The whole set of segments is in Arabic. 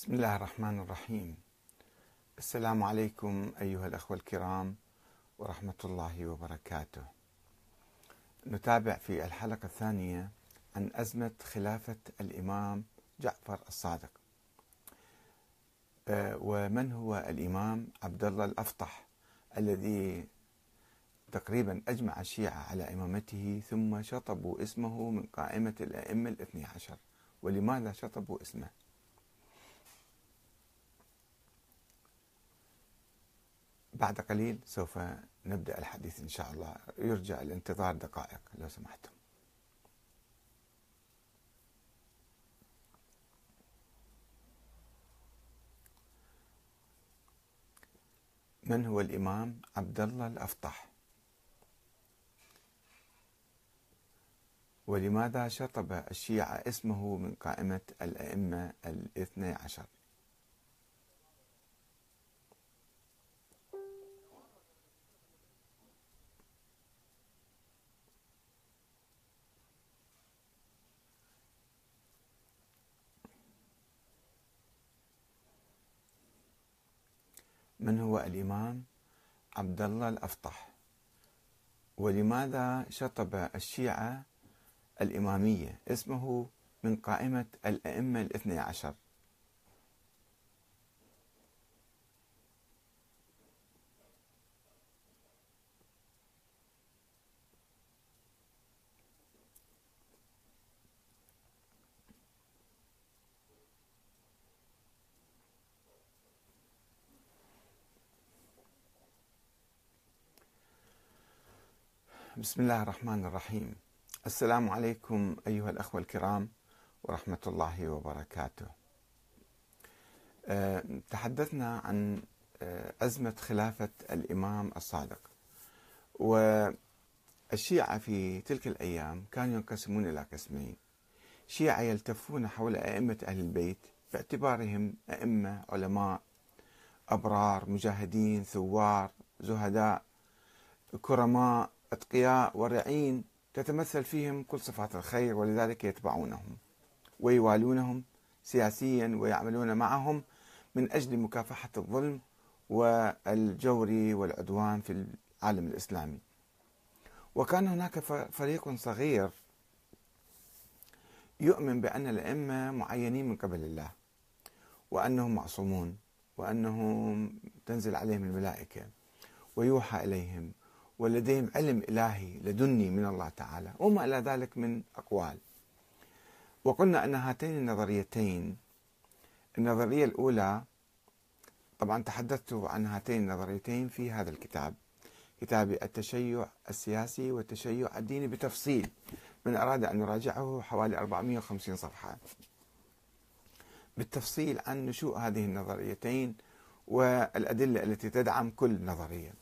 بسم الله الرحمن الرحيم. السلام عليكم أيها الأخوة الكرام ورحمة الله وبركاته. نتابع في الحلقة الثانية عن أزمة خلافة الإمام جعفر الصادق. آه، ومن هو الإمام؟ عبد الله الأفطح الذي تقريبا أجمع الشيعة على إمامته ثم شطبوا اسمه من قائمة الأئمة الاثني عشر. ولماذا شطبوا اسمه؟ بعد قليل سوف نبدأ الحديث إن شاء الله. يرجى الانتظار دقائق لو سمحتم. من هو الإمام؟ عبد الله الأفطح. ولماذا شطب الشيعة اسمه من قائمة الأئمة الاثني عشر؟ من هو الإمام؟ عبد الله الأفطح. ولماذا شطب الشيعة الإمامية؟ اسمه من قائمة الأئمة الاثني عشر. بسم الله الرحمن الرحيم. السلام عليكم أيها الأخوة الكرام ورحمة الله وبركاته. أه تحدثنا عن أه أزمة خلافة الإمام الصادق. والشيعة في تلك الأيام كانوا ينقسمون إلى قسمين. شيعة يلتفون حول أئمة أهل البيت باعتبارهم أئمة علماء أبرار مجاهدين ثوار زهداء كرماء أتقياء ورعين تتمثل فيهم كل صفات الخير ولذلك يتبعونهم ويوالونهم سياسيا ويعملون معهم من أجل مكافحة الظلم والجور والعدوان في العالم الإسلامي. وكان هناك فريق صغير يؤمن بأن الأئمة معينين من قبل الله وأنهم معصومون وأنهم تنزل عليهم الملائكة ويوحى إليهم ولديهم علم إلهي لدني من الله تعالى وما إلى ذلك من أقوال. وقلنا أن هاتين النظريتين النظرية الأولى طبعا تحدثت عن هاتين النظريتين في هذا الكتاب كتاب التشيع السياسي والتشيع الديني بتفصيل من أراد أن يراجعه حوالي 450 صفحة. بالتفصيل عن نشوء هذه النظريتين والأدلة التي تدعم كل نظرية.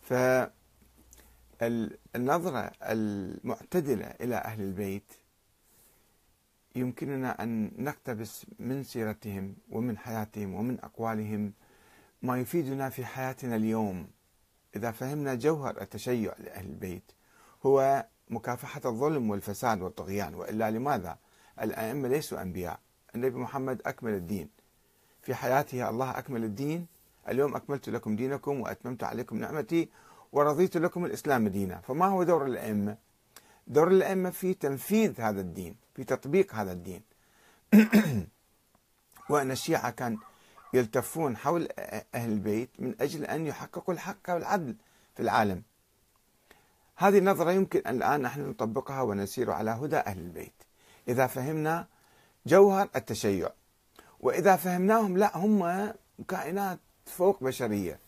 ف النظرة المعتدلة إلى أهل البيت يمكننا أن نقتبس من سيرتهم ومن حياتهم ومن أقوالهم ما يفيدنا في حياتنا اليوم. إذا فهمنا جوهر التشيع لأهل البيت هو مكافحة الظلم والفساد والطغيان. وإلا لماذا؟ الأئمة ليسوا أنبياء. النبي محمد أكمل الدين. في حياته الله أكمل الدين. اليوم أكملت لكم دينكم وأتممت عليكم نعمتي. ورضيت لكم الإسلام دينا. فما هو دور الأئمة؟ دور الأئمة في تنفيذ هذا الدين في تطبيق هذا الدين. وأن الشيعة كان يلتفون حول أهل البيت من أجل أن يحققوا الحق والعدل في العالم. هذه النظرة يمكن أن الآن نحن نطبقها ونسير على هدى أهل البيت. إذا فهمنا جوهر التشيع وإذا فهمناهم لا هم كائنات فوق بشرية.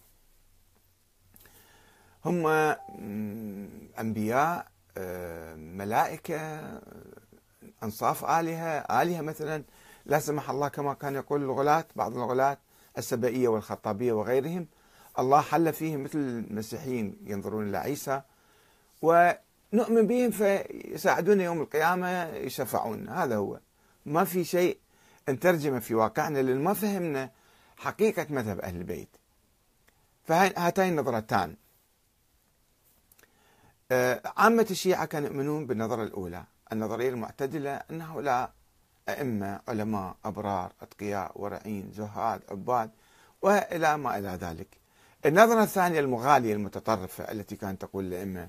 هم أنبياء آه، ملائكة أنصاف آلهة. آلهة مثلا لا سمح الله كما كان يقول الغلاة بعض الغلاة السبائية والخطابية وغيرهم الله حل فيهم مثل المسيحيين ينظرون إلى عيسى. ونؤمن بهم فيساعدون يوم القيامة يشفعون. هذا هو. ما في شيء نترجمه في واقعنا لأن ما فهمنا حقيقة مذهب أهل البيت. فهاتين النظرتان عامة الشيعة كانوا يؤمنون بالنظرة الأولى النظرية المعتدلة أن هؤلاء أئمة علماء أبرار أتقياء ورعين زهاد عباد وإلى ما إلى ذلك. النظرة الثانية المغالية المتطرفة التي كانت تقول الأئمة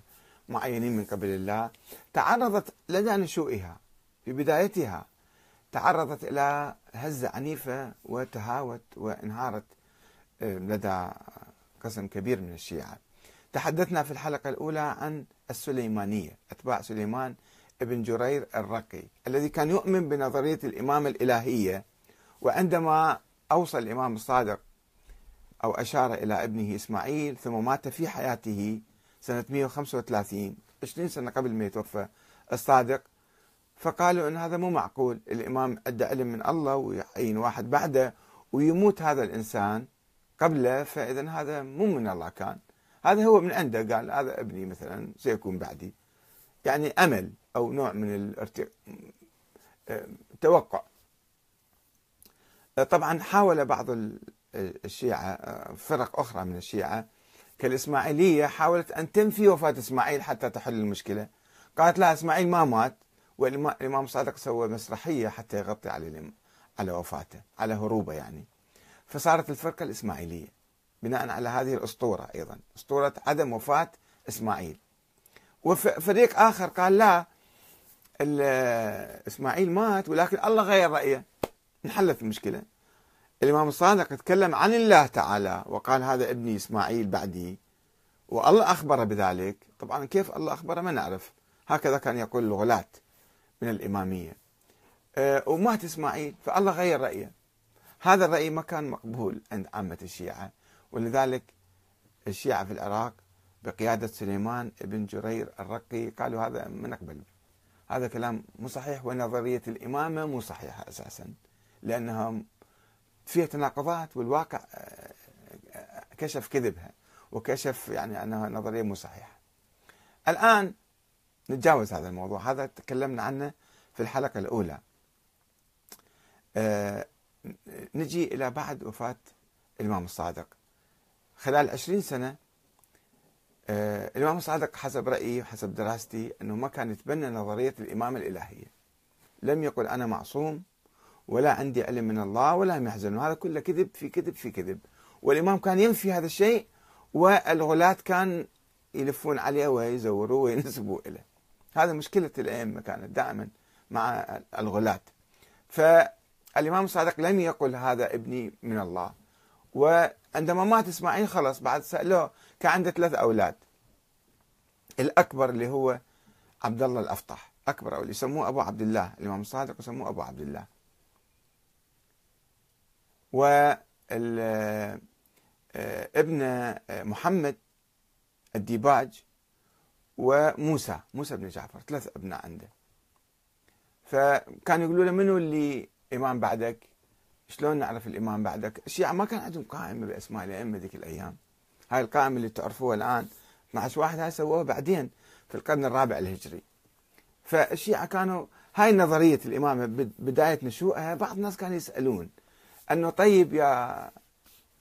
معينين من قبل الله تعرضت لدى نشوئها. في بدايتها تعرضت إلى هزة عنيفة وتهاوت وانهارت آه، لدى قسم كبير من الشيعة. تحدثنا في الحلقة الأولى عن السليمانية أتباع سليمان ابن جرير الرقي الذي كان يؤمن بنظرية الإمامة الإلهية وعندما أوصى الإمام الصادق أو أشار إلى ابنه إسماعيل ثم مات في حياته سنة 135 20 سنة قبل ما يتوفى الصادق فقالوا أن هذا مو معقول الإمام عنده علم من الله ويعين واحد بعده ويموت هذا الإنسان قبله فإذا هذا مو من الله كان. هذا هو من عنده قال هذا ابني مثلا سيكون بعدي. يعني أمل أو نوع من التوقع طبعا حاول بعض الشيعة فرق أخرى من الشيعة كالإسماعيلية حاولت أن تنفي وفاة إسماعيل حتى تحل المشكلة. قالت لا إسماعيل ما مات والإمام الصادق سوى مسرحية حتى يغطي على على وفاته على هروبه يعني. فصارت الفرقة الإسماعيلية. بناء على هذه الأسطورة أيضا أسطورة عدم وفاة إسماعيل. وفريق آخر قال لا إسماعيل مات ولكن الله غير رأيه. انحلت المشكلة. الإمام الصادق تكلم عن الله تعالى وقال هذا ابني إسماعيل بعدي والله أخبر بذلك. طبعا كيف الله أخبره؟ ما نعرف. هكذا كان يقول الغلاة من الإمامية. أه ومات إسماعيل فالله غير رأيه. هذا الرأي ما كان مقبول عند عامة الشيعة. ولذلك الشيعة في العراق بقيادة سليمان بن جرير الرقي قالوا هذا ما نقبل هذا كلام مو صحيح ونظرية الإمامة مو صحيحة أساسا لأنها فيها تناقضات والواقع آه، كشف كذبها وكشف يعني أنها نظرية مو صحيحة. الآن نتجاوز هذا الموضوع هذا تكلمنا عنه في الحلقة الأولى. أه نجي إلى بعد وفاة الإمام الصادق. خلال عشرين سنة أه الإمام الصادق حسب رأيي وحسب دراستي أنه ما كان يتبنى نظرية الإمامة الإلهية. لم يقل أنا معصوم ولا عندي علم من الله ولا يحزن هذا كله كذب في كذب في كذب. والإمام كان ينفي هذا الشيء والغلاة كان يلفون عليه ويزوروه وينسبوا إليه. هذا مشكلة الأئمة كانت دائما مع الغلاة. فالإمام الصادق لم يقل هذا ابني من الله. وعندما مات إسماعيل خلص بعد سألوه كان عنده ثلاث أولاد. الأكبر اللي هو عبد الله الأفطح. أكبر أو يسموه أبو عبد الله الإمام الصادق يسموه أبو عبد الله. وابن محمد الديباج وموسى موسى بن جعفر ثلاث أبناء عنده. فكانوا يقولوا له منو اللي إمام بعدك؟ شلون نعرف الامام بعدك؟ الشيعة ما كان عندهم قائمة بأسماء الأئمة ذيك الأيام. هاي القائمة اللي تعرفوها الآن 12 واحد هاي سووها بعدين في القرن الرابع الهجري. فالشيعة كانوا هاي نظرية الإمامة بداية نشوئها بعض الناس كانوا يسألون أنه طيب يا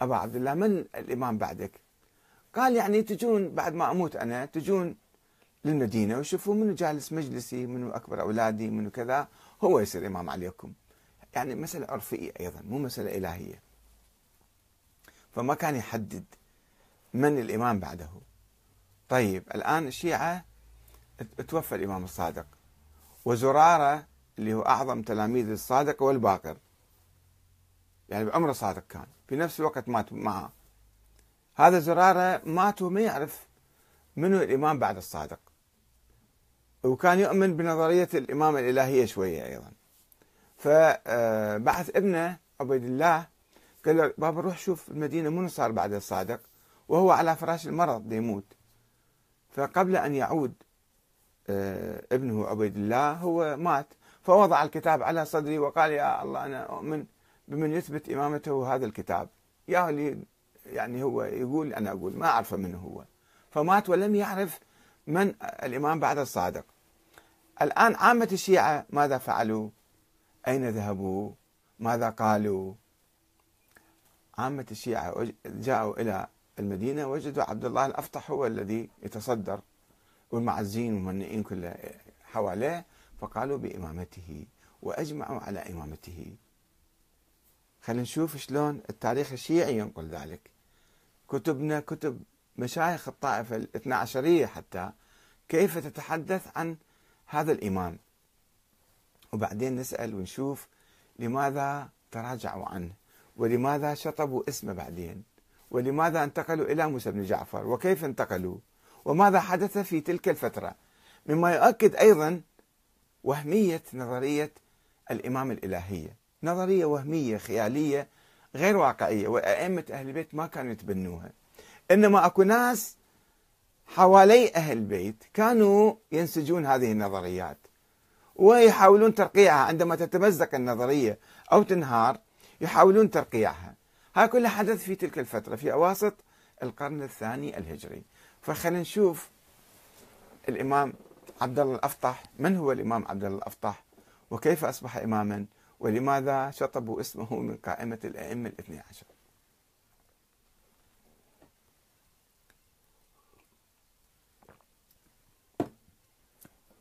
أبا عبد الله من الإمام بعدك؟ قال يعني تجون بعد ما أموت أنا تجون للمدينة وشوفوا منو جالس مجلسي منو أكبر أولادي منو كذا هو يصير إمام عليكم. يعني مسألة عرفية أيضا مو مسألة إلهية. فما كان يحدد من الإمام بعده. طيب الآن الشيعة توفى الإمام الصادق. وزرارة اللي هو أعظم تلاميذ الصادق والباقر يعني بعمره صادق كان. في نفس الوقت مات معه. هذا زرارة مات وما يعرف منو الإمام بعد الصادق. وكان يؤمن بنظرية الإمامة الإلهية شوية أيضا. فبعث ابنه عبيد الله قال له بابا روح شوف المدينة منو صار بعد الصادق وهو على فراش المرض يموت. فقبل أن يعود آه، ابنه عبيد الله هو مات. فوضع الكتاب على صدري وقال يا الله أنا أؤمن بمن يثبت إمامته هذا الكتاب. يا اللي يعني هو يقول أنا أقول ما أعرف من هو. فمات ولم يعرف من الإمام بعد الصادق. الآن عامة الشيعة ماذا فعلوا؟ أين ذهبوا؟ ماذا قالوا؟ عامة الشيعة جاءوا إلى المدينة وجدوا عبد الله الأفطح هو الذي يتصدر والمعزين والمنئين كله حواليه فقالوا بإمامته وأجمعوا على إمامته. خلينا نشوف شلون التاريخ الشيعي ينقل ذلك. كتبنا كتب مشايخ الطائفة الاثنى عشرية حتى كيف تتحدث عن هذا الإمام؟ وبعدين نسأل ونشوف لماذا تراجعوا عنه ولماذا شطبوا اسمه بعدين ولماذا انتقلوا إلى موسى بن جعفر وكيف انتقلوا وماذا حدث في تلك الفترة. مما يؤكد أيضا وهمية نظرية الإمام الإلهية. نظرية وهمية خيالية غير واقعية وأئمة أهل البيت ما كانوا يتبنوها. إنما أكو ناس حوالي أهل البيت كانوا ينسجون هذه النظريات. ويحاولون ترقيعها. عندما تتمزق النظرية أو تنهار يحاولون ترقيعها. هذا كله حدث في تلك الفترة في أواسط القرن الثاني الهجري. فخلينا نشوف الإمام عبد الله الأفطح. من هو الإمام عبد الله الأفطح؟ وكيف أصبح إماما؟ ولماذا شطبوا اسمه من قائمة الأئمة الاثني عشر؟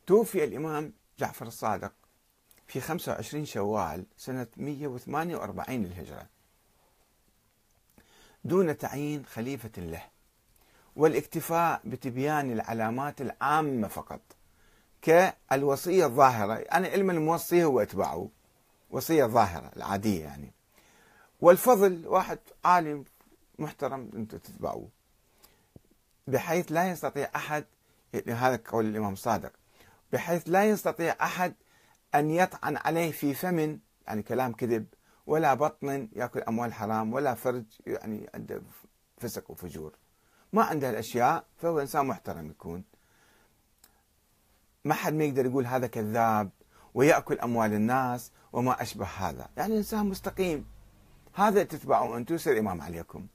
توفي الإمام جعفر الصادق في 25 شوال سنة 148 للهجرة دون تعيين خليفة له والاكتفاء بتبيان العلامات العامة فقط كالوصية الظاهرة أنا علم الموصي هو أتباعه وصية ظاهرة العادية يعني. والفضل واحد عالم محترم أنت تتبعوه بحيث لا يستطيع أحد يعني هذا قول الإمام الصادق بحيث لا يستطيع أحد أن يطعن عليه في فم يعني كلام كذب ولا بطن يأكل أموال حرام ولا فرج يعني عنده فسق وفجور. ما عنده الأشياء فهو إنسان محترم يكون. ما حد ما يقدر يقول هذا كذاب ويأكل أموال الناس وما أشبه هذا. يعني إنسان مستقيم. هذا تتبعوا أنتم يصير إمام عليكم.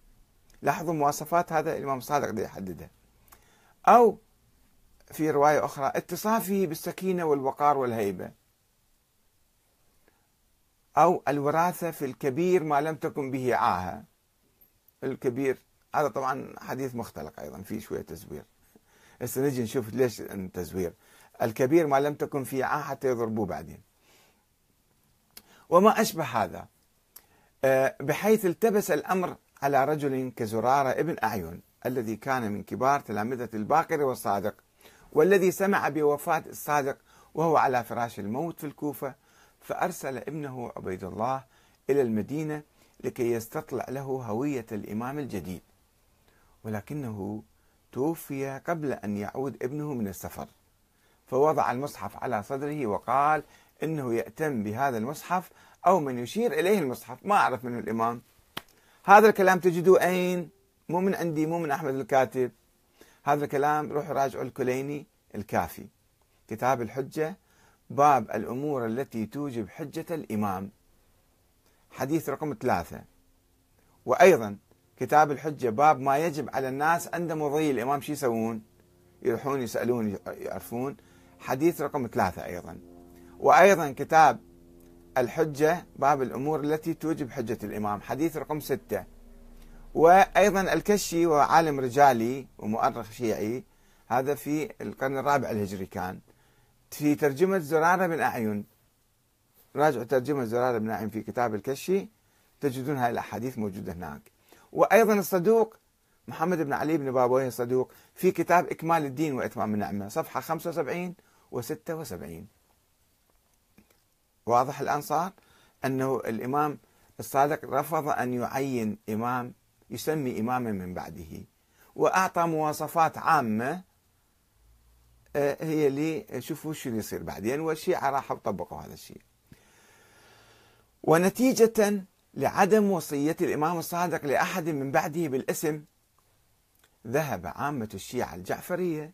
لاحظوا مواصفات هذا الإمام الصادق دي يحددها أو في رواية أخرى اتصافه بالسكينة والوقار والهيبة. أو الوراثة في الكبير ما لم تكن به عاهة. الكبير هذا طبعا حديث مختلق أيضا فيه شوية تزوير. هسه نجي نشوف ليش التزوير الكبير ما لم تكن فيه عاهة حتى يضربوه بعدين. وما أشبه هذا. آه، بحيث التبس الأمر على رجل كزرارة ابن أعين الذي كان من كبار تلامذة الباقر والصادق. والذي سمع بوفاة الصادق وهو على فراش الموت في الكوفة فأرسل ابنه عبيد الله إلى المدينة لكي يستطلع له هوية الإمام الجديد. ولكنه توفي قبل أن يعود ابنه من السفر. فوضع المصحف على صدره وقال إنه يأتم بهذا المصحف أو من يشير إليه المصحف ما أعرف من الإمام. هذا الكلام تجدوه أين؟ مو من عندي مو من أحمد الكاتب. هذا الكلام روح راجعوا الكليني الكافي. كتاب الحجة باب الأمور التي توجب حجة الإمام. حديث رقم ثلاثة. وأيضا كتاب الحجة باب ما يجب على الناس عند مضي الإمام شو يسوون؟ يروحون يسألون يعرفون. حديث رقم ثلاثة أيضا. وأيضا كتاب الحجة باب الأمور التي توجب حجة الإمام. حديث رقم ستة. وأيضا الكشي وعالم رجالي ومؤرخ شيعي. هذا في القرن الرابع الهجري كان. في ترجمة زرارة بن أعين. راجعوا ترجمة زرارة بن أعين في كتاب الكشي. تجدون هذه الأحاديث موجودة هناك. وأيضا الصدوق محمد بن علي بن بابويه الصدوق في كتاب إكمال الدين وإتمام النعمة صفحة 75 و 76 واضح الآن صار؟ أنه الإمام الصادق رفض أن يعين إمام يسمي إماما من بعده وأعطى مواصفات عامة آه، هي اللي شوفوا شو اللي يصير بعدين والشيعة راحوا طبقوا هذا الشيء. ونتيجة لعدم وصية الإمام الصادق لأحد من بعده بالاسم ذهب عامة الشيعة الجعفرية.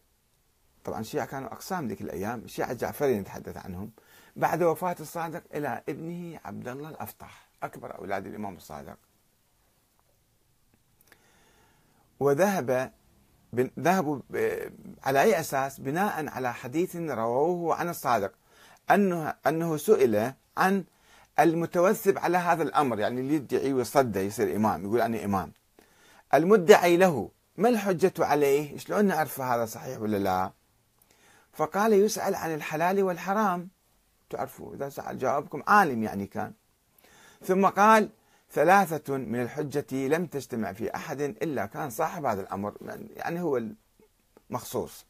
طبعا الشيعة كانوا أقسام ذيك الأيام الشيعة الجعفرية نتحدث عنهم بعد وفاة الصادق إلى ابنه عبد الله الأفطح أكبر أولاد الإمام الصادق. وذهب ذهبوا على أي أساس؟ بناء على حديث رووه عن الصادق. أنه, أنه سئل عن المتوثب على هذا الأمر يعني اللي يدعي ويصدى يصير إمام يقول أنا إمام. المدعي له ما الحجة عليه؟ شلون نعرف هذا صحيح ولا لا؟ فقال يسأل عن الحلال والحرام. تعرفوا إذا سأل جاوبكم عالم يعني كان. ثم قال ثلاثة من الحجة لم تجتمع في أحد إلا كان صاحب هذا الأمر يعني هو المخصوص.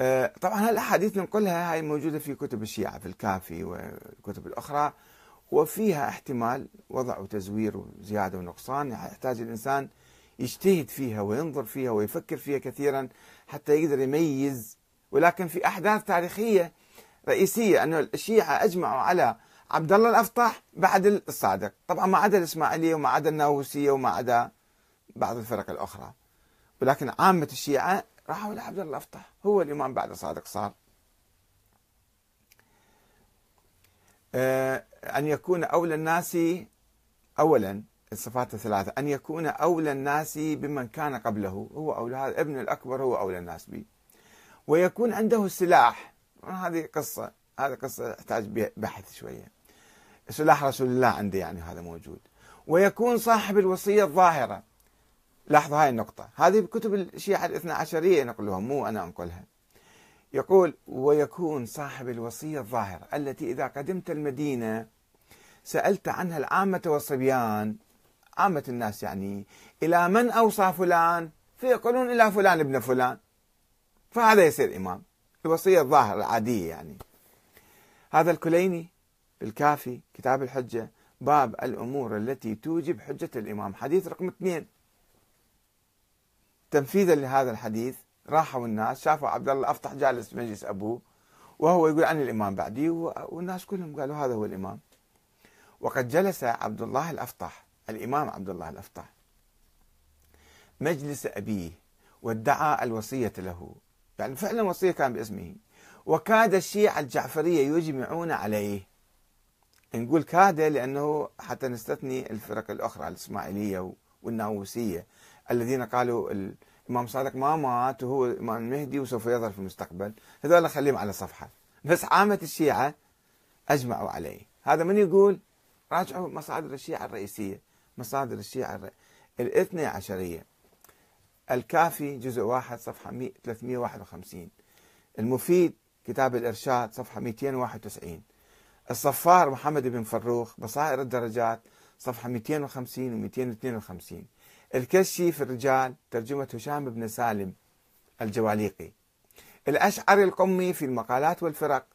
آه، طبعا هالأحاديث ننقلها هاي موجودة في كتب الشيعة في الكافي والكتب الأخرى وفيها احتمال وضع وتزوير وزيادة ونقصان. يحتاج الإنسان يجتهد فيها وينظر فيها ويفكر فيها كثيرا حتى يقدر يميز. ولكن في أحداث تاريخية رئيسية أن الشيعة أجمعوا على عبد الله الأفطح بعد الصادق. طبعا ما عدا الإسماعيلية وما عدا الناووسية وما عدا بعض الفرق الأخرى. ولكن عامة الشيعة راحوا لعبد الله الأفطح هو الإمام بعد الصادق صار. آه، أن يكون أولى الناس أولا الصفات الثلاثة أن يكون أولى الناس بمن كان قبله. هو أولى هذا ابن الأكبر هو أولى الناس به. ويكون عنده السلاح. هذه قصة هذه قصة تحتاج بحث شوية. سلاح رسول الله عنده يعني هذا موجود. ويكون صاحب الوصية الظاهرة. لاحظوا هاي النقطة. هذه بكتب الشيعة الاثنى عشرية ينقلوها مو أنا أنقلها. يقول ويكون صاحب الوصية الظاهرة التي إذا قدمت المدينة سألت عنها العامة والصبيان عامة الناس يعني إلى من أوصى فلان؟ فيقولون إلى فلان ابن فلان. فهذا يصير إمام. الوصية الظاهرة العادية يعني. هذا الكليني الكافي كتاب الحجة باب الأمور التي توجب حجة الإمام. حديث رقم اثنين. تنفيذا لهذا الحديث راحوا الناس شافوا عبد الله الأفطح جالس في مجلس أبوه وهو يقول أنا الإمام بعدي والناس كلهم قالوا هذا هو الإمام. وقد جلس عبد الله الأفطح الإمام عبد الله الأفطح مجلس أبيه وادعى الوصية له. يعني فعلا وصية كان باسمه. وكاد الشيعة الجعفرية يجمعون عليه. نقول كاد لأنه حتى نستثني الفرق الأخرى الإسماعيلية والناووسية الذين قالوا الإمام صادق ما مات وهو الإمام المهدي وسوف يظهر في المستقبل. هذول خليهم على صفحة. بس عامة الشيعة أجمعوا عليه. هذا من يقول راجعوا مصادر الشيعة الرئيسية. مصادر الشيعة الاثنى عشرية. الكافي جزء واحد صفحة 351 المفيد كتاب الإرشاد صفحة 291 الصفار محمد بن فروخ بصائر الدرجات صفحة 250 و 252 الكشي في الرجال ترجمة هشام بن سالم الجواليقي. الأشعري القمي في المقالات والفرق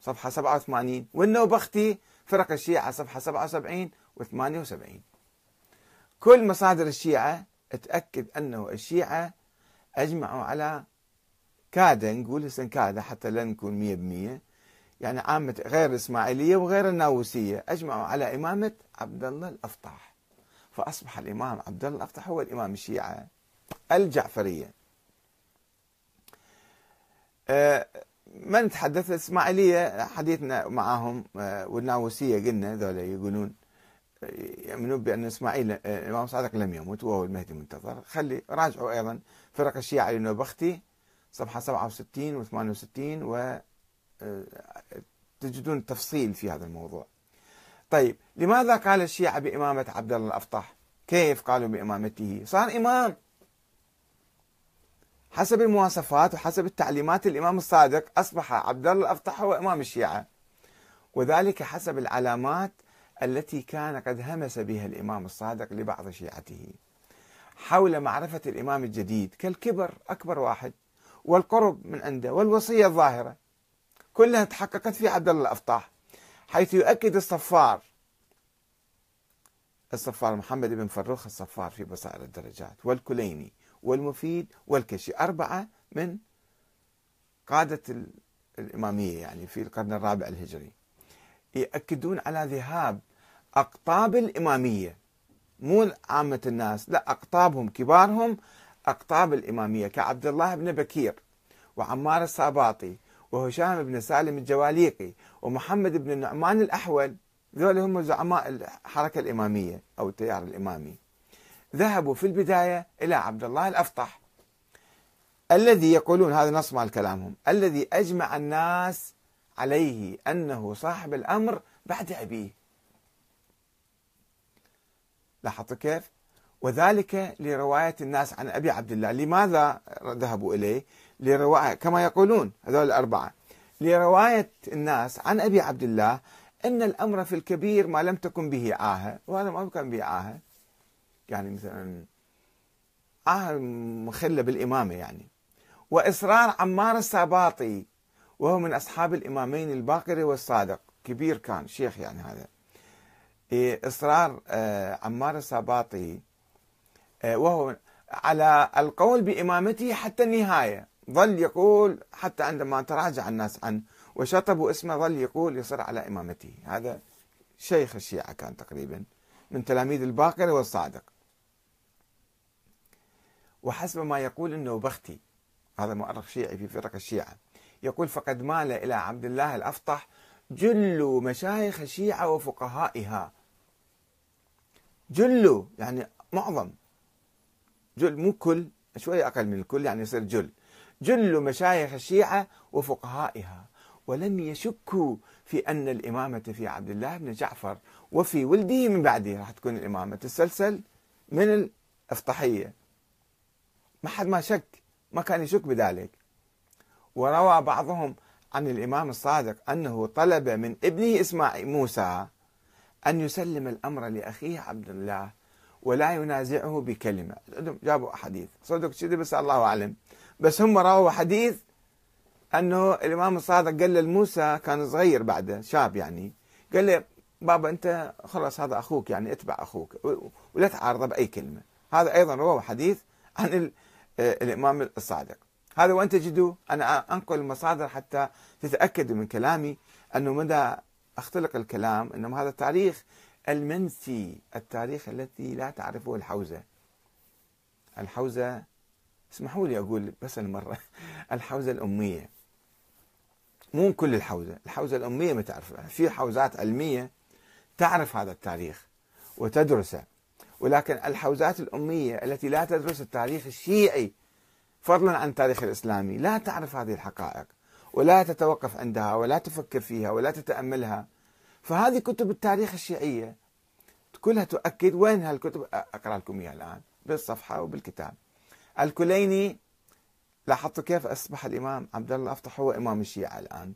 صفحة 87 والنوبختي فرق الشيعة صفحة 77 و 78 كل مصادر الشيعة تأكد أنه الشيعة أجمعوا على كاد نقول هسه كاد حتى لا نكون 100% يعني عامة غير الإسماعيلية وغير الناووسية أجمعوا على إمامة عبد الله الأفطاح. فأصبح الإمام عبد الله الأفطح هو الإمام الشيعة الجعفرية. أه ما نتحدث الإسماعيلية حديثنا معهم أه والناووسية قلنا ذولا يقولون يؤمنون بأن إسماعيل الإمام صادق لم يمت وهو المهدي المنتظر. خلي راجعوا أيضا فرق الشيعة للنوبختي صفحة 67 و 68 و تجدون تفصيل في هذا الموضوع. طيب لماذا قال الشيعة بإمامة عبد الله الأفطح كيف قالوا بإمامته؟ صار إمام. حسب المواصفات وحسب التعليمات الإمام الصادق أصبح عبد الله الأفطح هو إمام الشيعة. وذلك حسب العلامات التي كان قد همس بها الإمام الصادق لبعض شيعته. حول معرفة الإمام الجديد كالكبر أكبر واحد والقرب من عنده والوصية الظاهرة. كلها تحققت في عبد الله الأفطاح حيث يؤكد الصفار الصفار محمد بن فروخ الصفار في بصائر الدرجات والكليني والمفيد والكشي أربعة من قادة الإمامية يعني في القرن الرابع الهجري. يأكدون على ذهاب أقطاب الإمامية مو عامة الناس لا أقطابهم كبارهم أقطاب الإمامية كعبد الله بن بكير وعمار الصاباطي وهشام بن سالم الجواليقي ومحمد بن النعمان الأحول. ذول هم زعماء الحركة الإمامية أو التيار الإمامي. ذهبوا في البداية إلى عبد الله الأفطح. الذي يقولون هذا نص مال كلامهم. الذي أجمع الناس عليه أنه صاحب الأمر بعد أبيه. لاحظت كيف؟ وذلك لرواية الناس عن أبي عبد الله. لماذا ذهبوا إليه؟ لرواية كما يقولون هذول الأربعة. لرواية الناس عن أبي عبد الله أن الأمر في الكبير ما لم تكن به عاهة وهذا ما كان به عاهة يعني مثلا عاهة مخلة بالإمامة يعني. وإصرار عمار الساباطي وهو من أصحاب الإمامين الباقر والصادق. كبير كان شيخ يعني هذا. إيه، إصرار آه، عمار الساباطي آه، وهو على القول بإمامته حتى النهاية. ظل يقول حتى عندما تراجع الناس عنه وشطبوا اسمه ظل يقول يصر على إمامته. هذا شيخ الشيعة كان تقريبا من تلاميذ الباقر والصادق. وحسب ما يقول إنه بختي هذا مؤرخ شيعي في فرق الشيعة يقول فقد مال إلى عبد الله الأفطح جل مشايخ الشيعة وفقهائها. جل يعني معظم. جل مو كل شوية أقل من الكل يعني يصير جل. جل مشايخ الشيعة وفقهائها. ولم يشكوا في أن الإمامة في عبد الله بن جعفر وفي ولده من بعده راح تكون الإمامة. تسلسل من الأفطحية ما حد ما شك ما كان يشك بذلك. وروى بعضهم عن الإمام الصادق أنه طلب من ابنه إسماعيل موسى أن يسلم الأمر لأخيه عبد الله ولا ينازعه بكلمة. جابوا أحاديث. صدق كذي بس الله أعلم. بس هم رووا حديث أنه الإمام الصادق قال لموسى كان صغير بعده شاب يعني. قال له بابا أنت خلاص هذا أخوك يعني أتبع أخوك ولا تعارضه بأي كلمة. هذا أيضا رواه حديث عن الإمام الصادق. هذا وين تجدوه أنا أنقل المصادر حتى تتأكدوا من كلامي أنه مدى أختلق الكلام أنه هذا تاريخ المنسي التاريخ الذي لا تعرفه الحوزة. الحوزة اسمحوا لي أقول بس المرة الحوزة الأمية. مو كل الحوزة الحوزة الأمية ما تعرفها في حوزات علمية تعرف هذا التاريخ وتدرسه ولكن الحوزات الأمية التي لا تدرس التاريخ الشيعي فضلا عن التاريخ الإسلامي لا تعرف هذه الحقائق ولا تتوقف عندها ولا تفكر فيها ولا تتأملها. فهذه كتب التاريخ الشيعية كلها تؤكد وين هالكتب؟ أقرأ لكم إياها الآن بالصفحة وبالكتاب. الكليني لاحظتوا كيف أصبح الإمام عبد الله؟ أفتح هو إمام الشيعة الآن.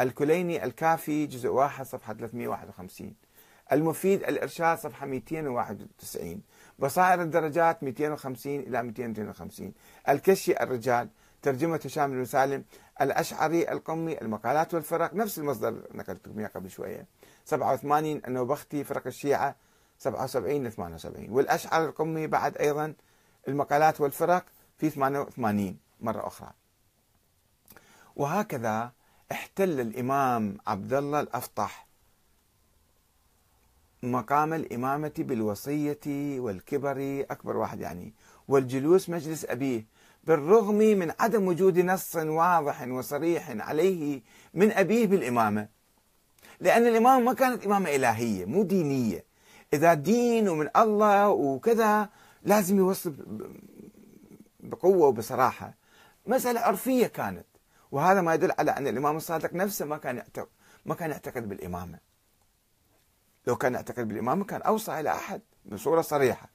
الكليني الكافي جزء واحد صفحة 351 المفيد الإرشاد صفحة 291 بصائر الدرجات 250 إلى 252 الكشي الرجال ترجمة هشام بن سالم. الأشعري القمي المقالات والفرق. نفس المصدر نقلت لكم قبل شوية. 87 النوبختي فرق الشيعة 77 ل 78 والأشعري القمي بعد أيضا المقالات والفرق في 88 مرة أخرى. وهكذا احتل الإمام عبد الله الأفطح مقام الإمامة بالوصية والكبر أكبر واحد يعني والجلوس مجلس أبيه بالرغم من عدم وجود نص واضح وصريح عليه من أبيه بالإمامة. لأن الإمامة ما كانت إمامة إلهية مو دينية. إذا دين ومن الله وكذا لازم يوصل بقوة وبصراحة. مسألة عرفية كانت وهذا ما يدل على أن الإمام الصادق نفسه ما كان يعتقد ما كان يعتقد بالإمامة. لو كان يعتقد بالإمامة كان أوصى إلى أحد بصورة صريحة.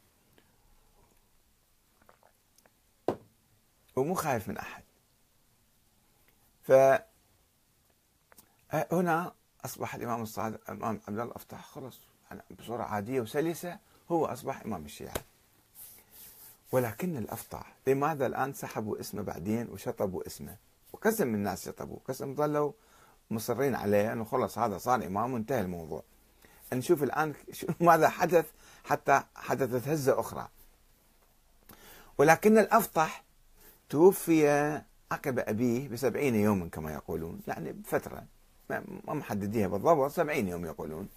ومو خايف من أحد. فهنا أصبح الإمام الصادق الإمام عبد الله الأفتح خلص. بصورة عادية وسلسة هو أصبح إمام الشيعة. ولكن الأفطح لماذا الآن؟ سحبوا اسمه بعدين وشطبوا اسمه. وقسم من الناس شطبوا؟ قسم ظلوا مصرين عليه؟ أنه خلص هذا صار إمام وانتهى الموضوع. نشوف الآن ماذا حدث حتى حدثت هزة أخرى. ولكن الأفطح توفي عقب أبيه بسبعين يوما كما يقولون. يعني بفترة. ما محدديها بالضبط سبعين يوم يقولون.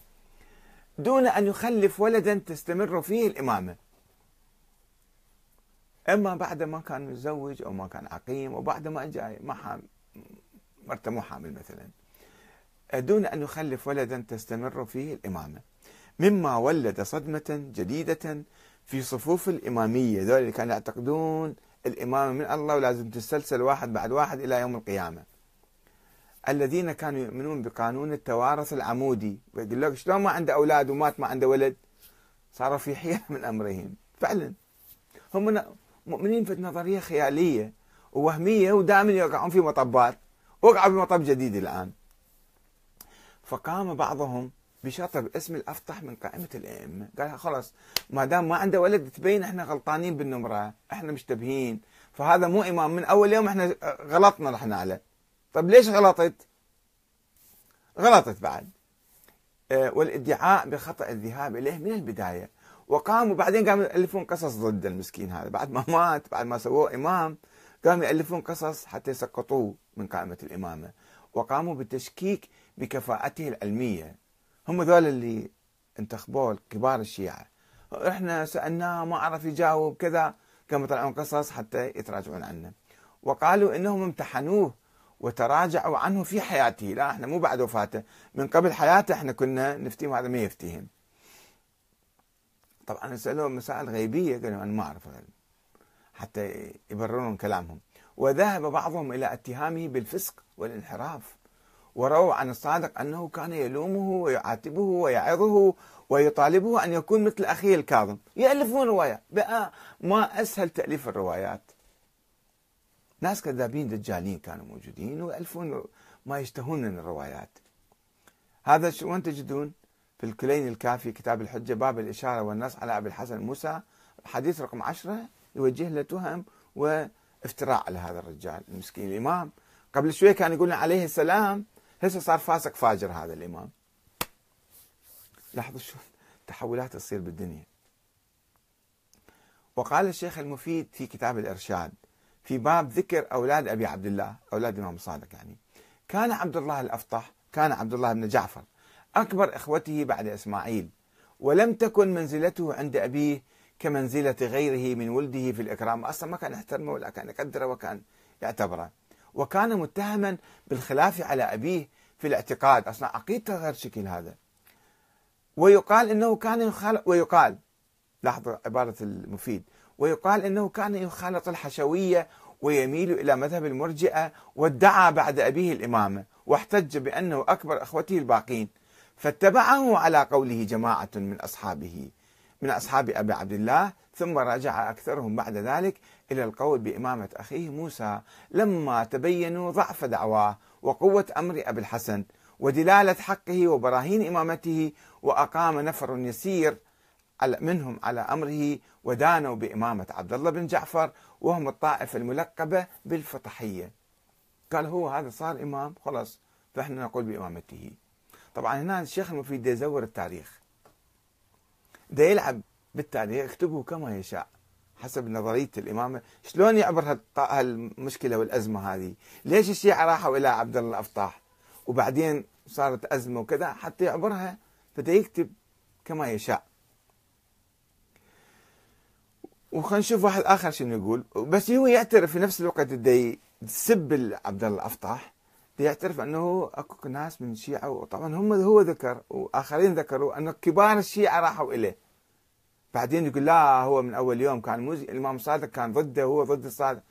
دون أن يخلف ولدا تستمر فيه الإمامة. أما بعد ما كان متزوج أو ما كان عقيم وبعد ما جاي ما حامل مرته مو حامل مثلا دون أن يخلف ولدا تستمر فيه الإمامة. مما ولد صدمة جديدة في صفوف الإمامية. ذول اللي كانوا يعتقدون الإمامة من الله ولازم تستلسل واحد بعد واحد إلى يوم القيامة. الذين كانوا يؤمنون بقانون التوارث العمودي. ويقول لك شلون ما عنده أولاد ومات ما عنده ولد؟ صاروا في حيره من أمرهم. فعلا. هم مؤمنين في نظرية خيالية ووهمية ودائما يقعون في مطبات. وقعوا بمطب جديد الآن. فقام بعضهم بشطب اسم الافطح من قائمة الأئمة. قال خلاص ما دام ما عنده ولد تبين إحنا غلطانين بالنمرة إحنا مشتبهين. فهذا مو إمام. من أول يوم إحنا غلطنا رحنا عليه طيب ليش غلطت؟ غلطت بعد. آه، والادعاء بخطأ الذهاب إليه من البداية. وقاموا بعدين قاموا يألفون قصص ضد المسكين هذا. بعد ما مات بعد ما سووه إمام قاموا يألفون قصص حتى يسقطوه من قائمة الإمامة. وقاموا بالتشكيك بكفاءته العلمية. هم ذول اللي انتخبوه كبار الشيعة. إحنا سألناه ما عرف يجاوب كذا. كانوا يطلعون قصص حتى يتراجعون عنه. وقالوا إنهم امتحنوه وتراجعوا عنه في حياته. لا إحنا مو بعد وفاته. من قبل حياته إحنا كنا نفتيهم هذا ما يفتيهم. طبعا سألوه مسائل غيبية قالوا أنا ما أعرف حتى يبررون كلامهم. وذهب بعضهم إلى اتهامه بالفسق والانحراف ورووا عن الصادق أنه كان يلومه ويعاتبه ويعظه ويطالبه أن يكون مثل أخيه الكاظم. يألفون رواية. بقى ما أسهل تأليف الروايات. ناس كذابين دجالين كانوا موجودين ويألفون ما يشتهون من الروايات. هذا شو وين تجدون؟ في الكلين الكافي كتاب الحجة باب الإشارة والنص على أبي الحسن موسى. حديث رقم عشرة يوجه له تهم وافتراء على هذا الرجال المسكين. الإمام قبل شوي كان يقول عليه السلام هسه صار فاسق فاجر هذا الإمام. لاحظوا شو التحولات تصير بالدنيا. وقال الشيخ المفيد في كتاب الإرشاد في باب ذكر أولاد أبي عبد الله أولاد الإمام صادق يعني كان عبد الله الأفطح كان عبد الله بن جعفر. أكبر إخوته بعد إسماعيل ولم تكن منزلته عند أبيه كمنزلة غيره من ولده في الإكرام. أصلا ما كان يحترمه ولا كان يقدره وكان يعتبره. وكان متهما بالخلاف على أبيه في الاعتقاد. أصلا عقيدته غير شكل هذا. ويقال أنه كان يخالط ويقال لاحظوا عبارة المفيد. ويقال أنه كان يخالط الحشوية ويميل إلى مذهب المرجئة وادعى بعد أبيه الإمامة واحتج بأنه أكبر أخوته الباقين. فاتبعه على قوله جماعة من أصحابه من أصحاب أبي عبد الله ثم رجع أكثرهم بعد ذلك إلى القول بإمامة أخيه موسى لما تبينوا ضعف دعواه وقوة أمر أبي الحسن ودلالة حقه وبراهين إمامته وأقام نفر يسير منهم على أمره ودانوا بإمامة عبد الله بن جعفر وهم الطائفة الملقبة بالفطحية قال هو هذا صار إمام خلاص فإحنا نقول بإمامته. طبعا هنا الشيخ المفيد يزور التاريخ. ده يلعب بالتالي يكتبه كما يشاء حسب نظرية الإمامة شلون يعبر هالمشكلة والأزمة هذه؟ ليش الشيعة راحوا إلى عبد الله الأفطاح وبعدين صارت أزمة وكذا حتى يعبرها بدأ يكتب كما يشاء. وخلينا نشوف واحد آخر شنو يقول. بس هو يعترف في نفس الوقت بدي يسب عبد الله الأفطاح يعترف أنه أكو ناس من الشيعه وطبعا هم هو ذكر وآخرين ذكروا أنه كبار الشيعة راحوا إليه. بعدين يقول لا هو من أول يوم كان موزي الإمام صادق كان ضده هو ضد الصادق.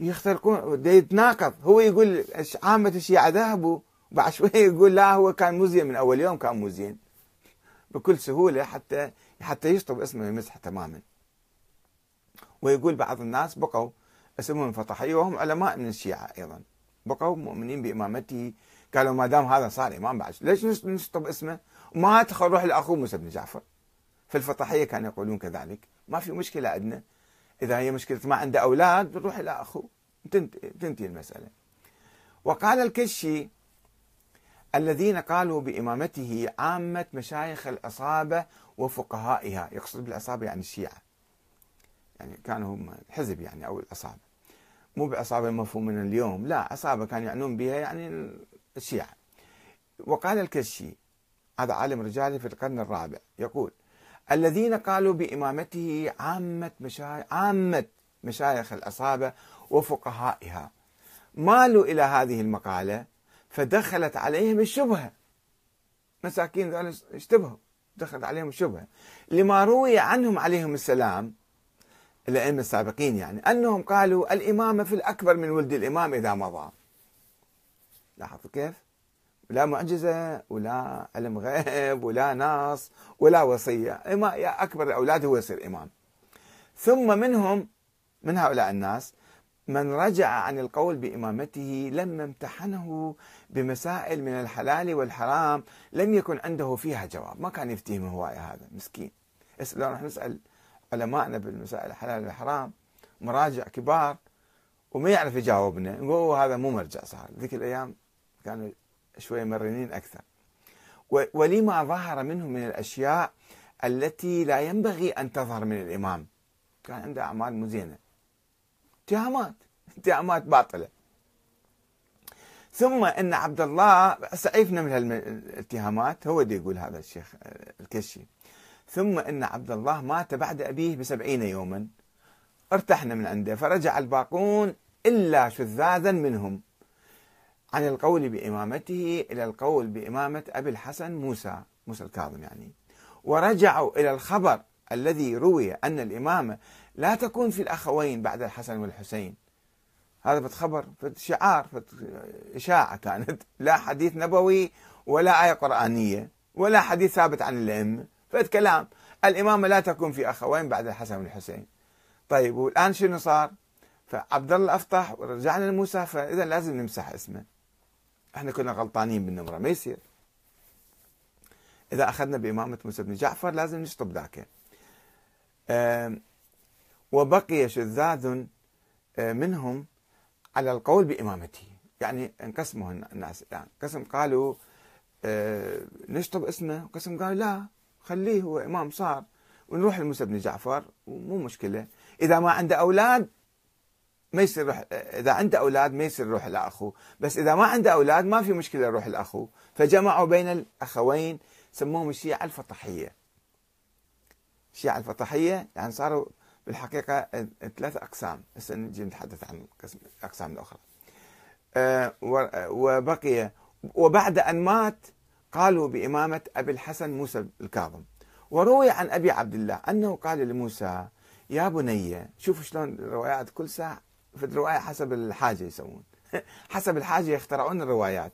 يختلقون يتناقض. هو يقول عامة الشيعة ذهبوا بعد شوية يقول لا هو كان مزين من أول يوم كان مزين. بكل سهولة حتى حتى يشطب اسمه يمسح تماما. ويقول بعض الناس بقوا اسمهم فطحية وهم علماء من الشيعة أيضا. بقوا مؤمنين بإمامته قالوا ما دام هذا صار إمام بعد. ليش نشطب اسمه؟ تدخل روح لأخوه موسى بن جعفر. في الفطحية كانوا يقولون كذلك. ما في مشكلة عندنا. إذا هي مشكلة ما عنده أولاد بنروح إلى أخوه تنتهي المسألة. وقال الكشي الذين قالوا بإمامته عامة مشايخ العصابة وفقهائها. يقصد بالعصابة يعني الشيعة. يعني كانوا هم حزب يعني أو العصابة مو بعصابة مفهوم من اليوم لا عصابة كانوا يعنون بها يعني الشيعة. وقال الكشي هذا عالم رجالي في القرن الرابع يقول الذين قالوا بإمامته عامة مشايخ عامة مشايخ العصابة وفقهائها مالوا إلى هذه المقالة فدخلت عليهم الشبهة. مساكين ذلك اشتبهوا دخلت عليهم الشبهة. لما روي عنهم عليهم السلام الأئمة السابقين يعني. أنهم قالوا الإمامة في الأكبر من ولد الإمام إذا مضى. لاحظوا كيف؟ لا معجزة ولا علم غيب ولا نص ولا وصية. يا أكبر الأولاد هو يصير إمام. ثم منهم من هؤلاء الناس من رجع عن القول بإمامته لما امتحنه بمسائل من الحلال والحرام لم يكن عنده فيها جواب. ما كان يفتهم هواية هذا مسكين. راح نسأل علمائنا بالمسائل الحلال والحرام مراجع كبار وما يعرف يجاوبنا. نقول هذا مو مرجع صار. ذيك الأيام كانوا شوية مرنين أكثر. ولما ظهر منه من الأشياء التي لا ينبغي أن تظهر من الإمام. كان عنده أعمال مزينة اتهامات اتهامات باطلة. ثم إن عبد الله سعيفنا من هالاتهامات هو اللي يقول هذا الشيخ الكشي. ثم إن عبد الله مات بعد أبيه بسبعين يوما. ارتحنا من عنده فرجع الباقون إلا شذاذا منهم. عن القول بإمامته إلى القول بإمامة أبي الحسن موسى موسى الكاظم يعني. ورجعوا إلى الخبر الذي روي أن الامامه لا تكون في الأخوين بعد الحسن والحسين. هذا خبر شعار إشاعة كانت. لا حديث نبوي ولا آية قرآنية ولا حديث ثابت عن الأئمة فت كلام. الإمامة لا تكون في أخوين بعد الحسن والحسين طيب والآن شنو صار؟ فعبد الله أفتح ورجعنا لموسى فإذا لازم نمسح اسمه. إحنا كنا غلطانين بالنمرة ما يصير. إذا أخذنا بإمامة موسى بن جعفر لازم نشطب ذاك. وبقي شذاذ منهم على القول بإمامته. يعني انقسموا الناس. يعني قسم قالوا آه، نشطب اسمه وقسم قالوا لا. خليه هو إمام صار ونروح لموسى بن جعفر ومو مشكلة. إذا ما عنده أولاد ما يصير روح إذا عنده أولاد ما يصير يروح لأخوه. بس إذا ما عنده أولاد ما في مشكلة يروح لأخوه. فجمعوا بين الأخوين سموهم الشيعة الفطحية. الشيعة الفطحية يعني صاروا بالحقيقة ثلاث أقسام. هسه نجي نتحدث عن الأقسام الأخرى. آه، وبقي وبعد أن مات قالوا بإمامة أبي الحسن موسى الكاظم وروي عن أبي عبد الله أنه قال لموسى يا بني شوفوا شلون الروايات كل ساعة في الرواية حسب الحاجة يسوون حسب الحاجة يخترعون الروايات.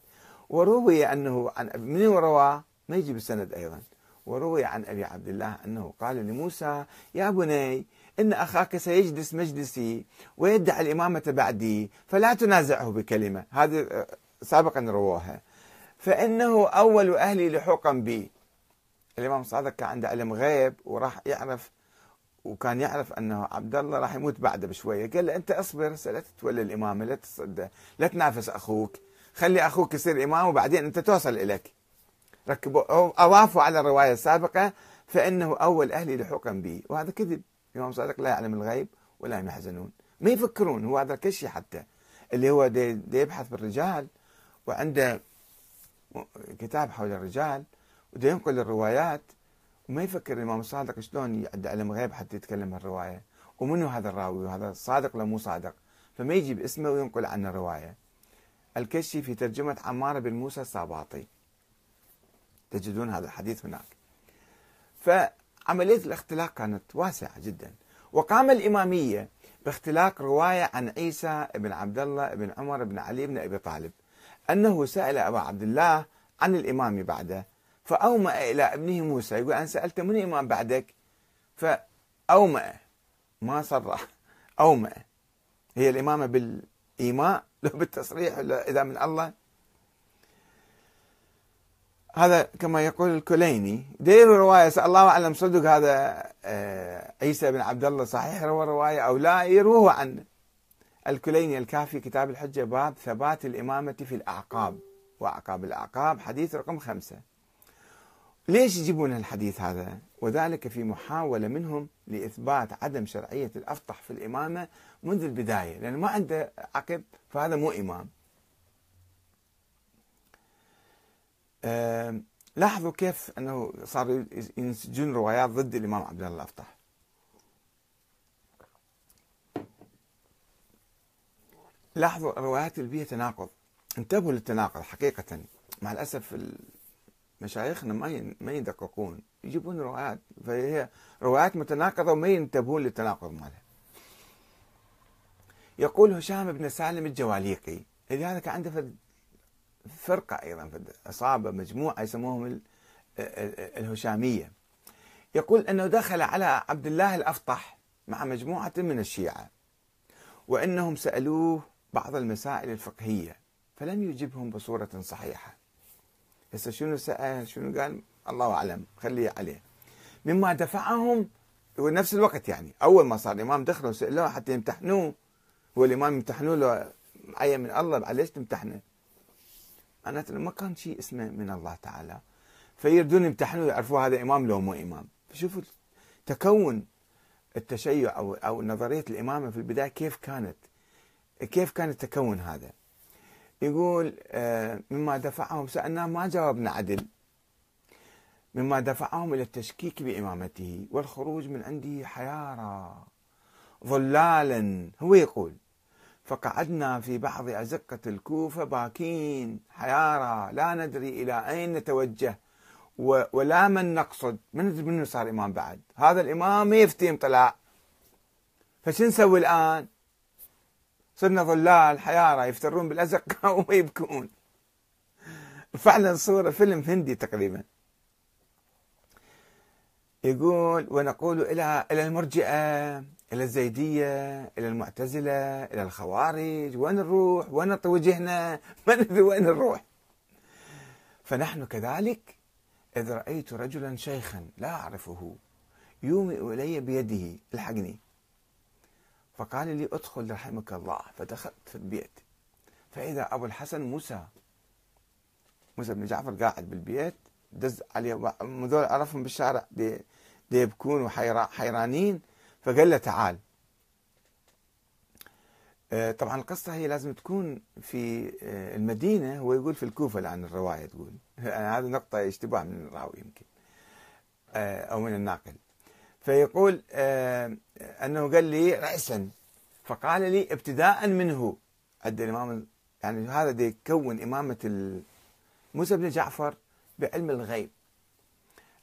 وروي أنه عن من رواه ما يجي بالسند أيضا. وروي عن أبي عبد الله أنه قال لموسى يا بني إن أخاك سيجلس مجلسي ويدعي الإمامة بعدي فلا تنازعه بكلمة. هذه سابقا رووها. فإنه أول أهلي لحوقا بي. الإمام صادق كان عنده علم غيب وراح يعرف وكان يعرف أنه عبد الله راح يموت بعده بشوية. قال له أنت أصبر لا تتولى الإمامة لا تصد لا تنافس أخوك. خلي أخوك يصير إمام وبعدين أنت توصل إليك. ركبوا أضافوا على الرواية السابقة فإنه أول أهلي لحوقا بي. وهذا كذب. الإمام صادق لا يعلم الغيب ولا هم يحزنون. ما يفكرون هو هذا كشي حتى اللي هو دي, دي يبحث بالرجال. وعنده كتاب حول الرجال وده ينقل الروايات وما يفكر الإمام الصادق شلون عنده علم غيب حتى يتكلم الرواية ومنو هذا الراوي وهذا صادق ولا مو صادق فما يجي باسمه وينقل عنه الرواية. الكشي في ترجمة عمار بن موسى الساباطي تجدون هذا الحديث هناك. ف عملية الاختلاق كانت واسعة جدا وقام الإمامية باختلاق رواية عن عيسى بن عبد الله بن عمر بن علي بن أبي طالب. أنه سأل أبا عبد الله عن الإمام بعده فأومأ إلى ابنه موسى يقول أنا سألت من الإمام بعدك؟ فأومأ ما صرح أومأ. هي الإمامة بالإيماء؟ لو بالتصريح إذا من الله؟ هذا كما يقول الكليني. دير رواية الله أعلم صدق هذا آه، عيسى بن عبد الله صحيح؟ روى رواية أو لا؟ يروه عن الكليني الكافي كتاب الحجة باب ثبات الإمامة في الأعقاب. وأعقاب الأعقاب حديث رقم خمسة. ليش يجيبون الحديث هذا؟ وذلك في محاولة منهم لإثبات عدم شرعية الأفطح في الإمامة منذ البداية. لأنه ما عنده عقب فهذا مو إمام. لاحظوا كيف أنه صاروا ينسجون روايات ضد الإمام عبد الله الافتح لاحظوا الروايات اللي فيها تناقض. انتبهوا للتناقض حقيقة. مع الأسف مشايخنا ما ما يدققون. يجيبون روايات فهي روايات متناقضة وما ينتبهون للتناقض مالها. يقول هشام بن سالم الجواليقي لهذا كان عنده فرقة أيضا أصابة مجموعة يسموهم الهشامية. يقول أنه دخل على عبد الله الأفطح مع مجموعة من الشيعة وأنهم سألوه بعض المسائل الفقهية فلم يجبهم بصورة صحيحة. هسه شنو سأل شنو قال؟ الله أعلم خليه عليه. مما دفعهم ونفس الوقت يعني أول ما صار الإمام دخلوا سألوه حتى يمتحنوه. هو الإمام يمتحنوا له معين من الله ليش تمتحنه؟ معناته ما كان شيء اسمه من الله تعالى. فيردون يمتحنوا يعرفوا هذا إمام لو مو إمام. فشوفوا تكون التشيع أو نظرية الإمامة في البداية كيف كانت. كيف كان التكون هذا؟ يقول آه، مما دفعهم سألنا ما جاوبنا عدل. مما دفعهم إلى التشكيك بإمامته والخروج من عنده حيارى ضلالا هو يقول فقعدنا في بعض أزقة الكوفة باكين حيارى لا ندري إلى أين نتوجه ولا من نقصد من ندري صار إمام بعد. هذا الإمام ما يفتي طلع فشو نسوي الآن؟ صرنا ظلال حيارى يفترون بالأزقة ويبكون فعلا صورة فيلم هندي تقريبا. يقول ونقول إلى إلى المرجئة إلى الزيدية إلى المعتزلة إلى الخوارج. وين نروح؟ وين وجهنا ما ندري وين نروح. فنحن كذلك إذ رأيت رجلا شيخا لا أعرفه يومئ إلي بيده. الحقني. فقال لي ادخل رحمك الله فدخلت في البيت فإذا أبو الحسن موسى موسى بن جعفر قاعد بالبيت دز عليه مذول عرفهم بالشارع يبكون وحيرانين فقال له تعال. آه، طبعا القصة هي لازم تكون في آه، المدينة هو يقول في الكوفة الآن الرواية تقول. هذه نقطة اشتباه من الراوي يمكن. آه، أو من الناقل. فيقول أنه قال لي رأسا. فقال لي ابتداء منه عند الإمام يعني هذا يكون إمامة موسى بن جعفر بعلم الغيب.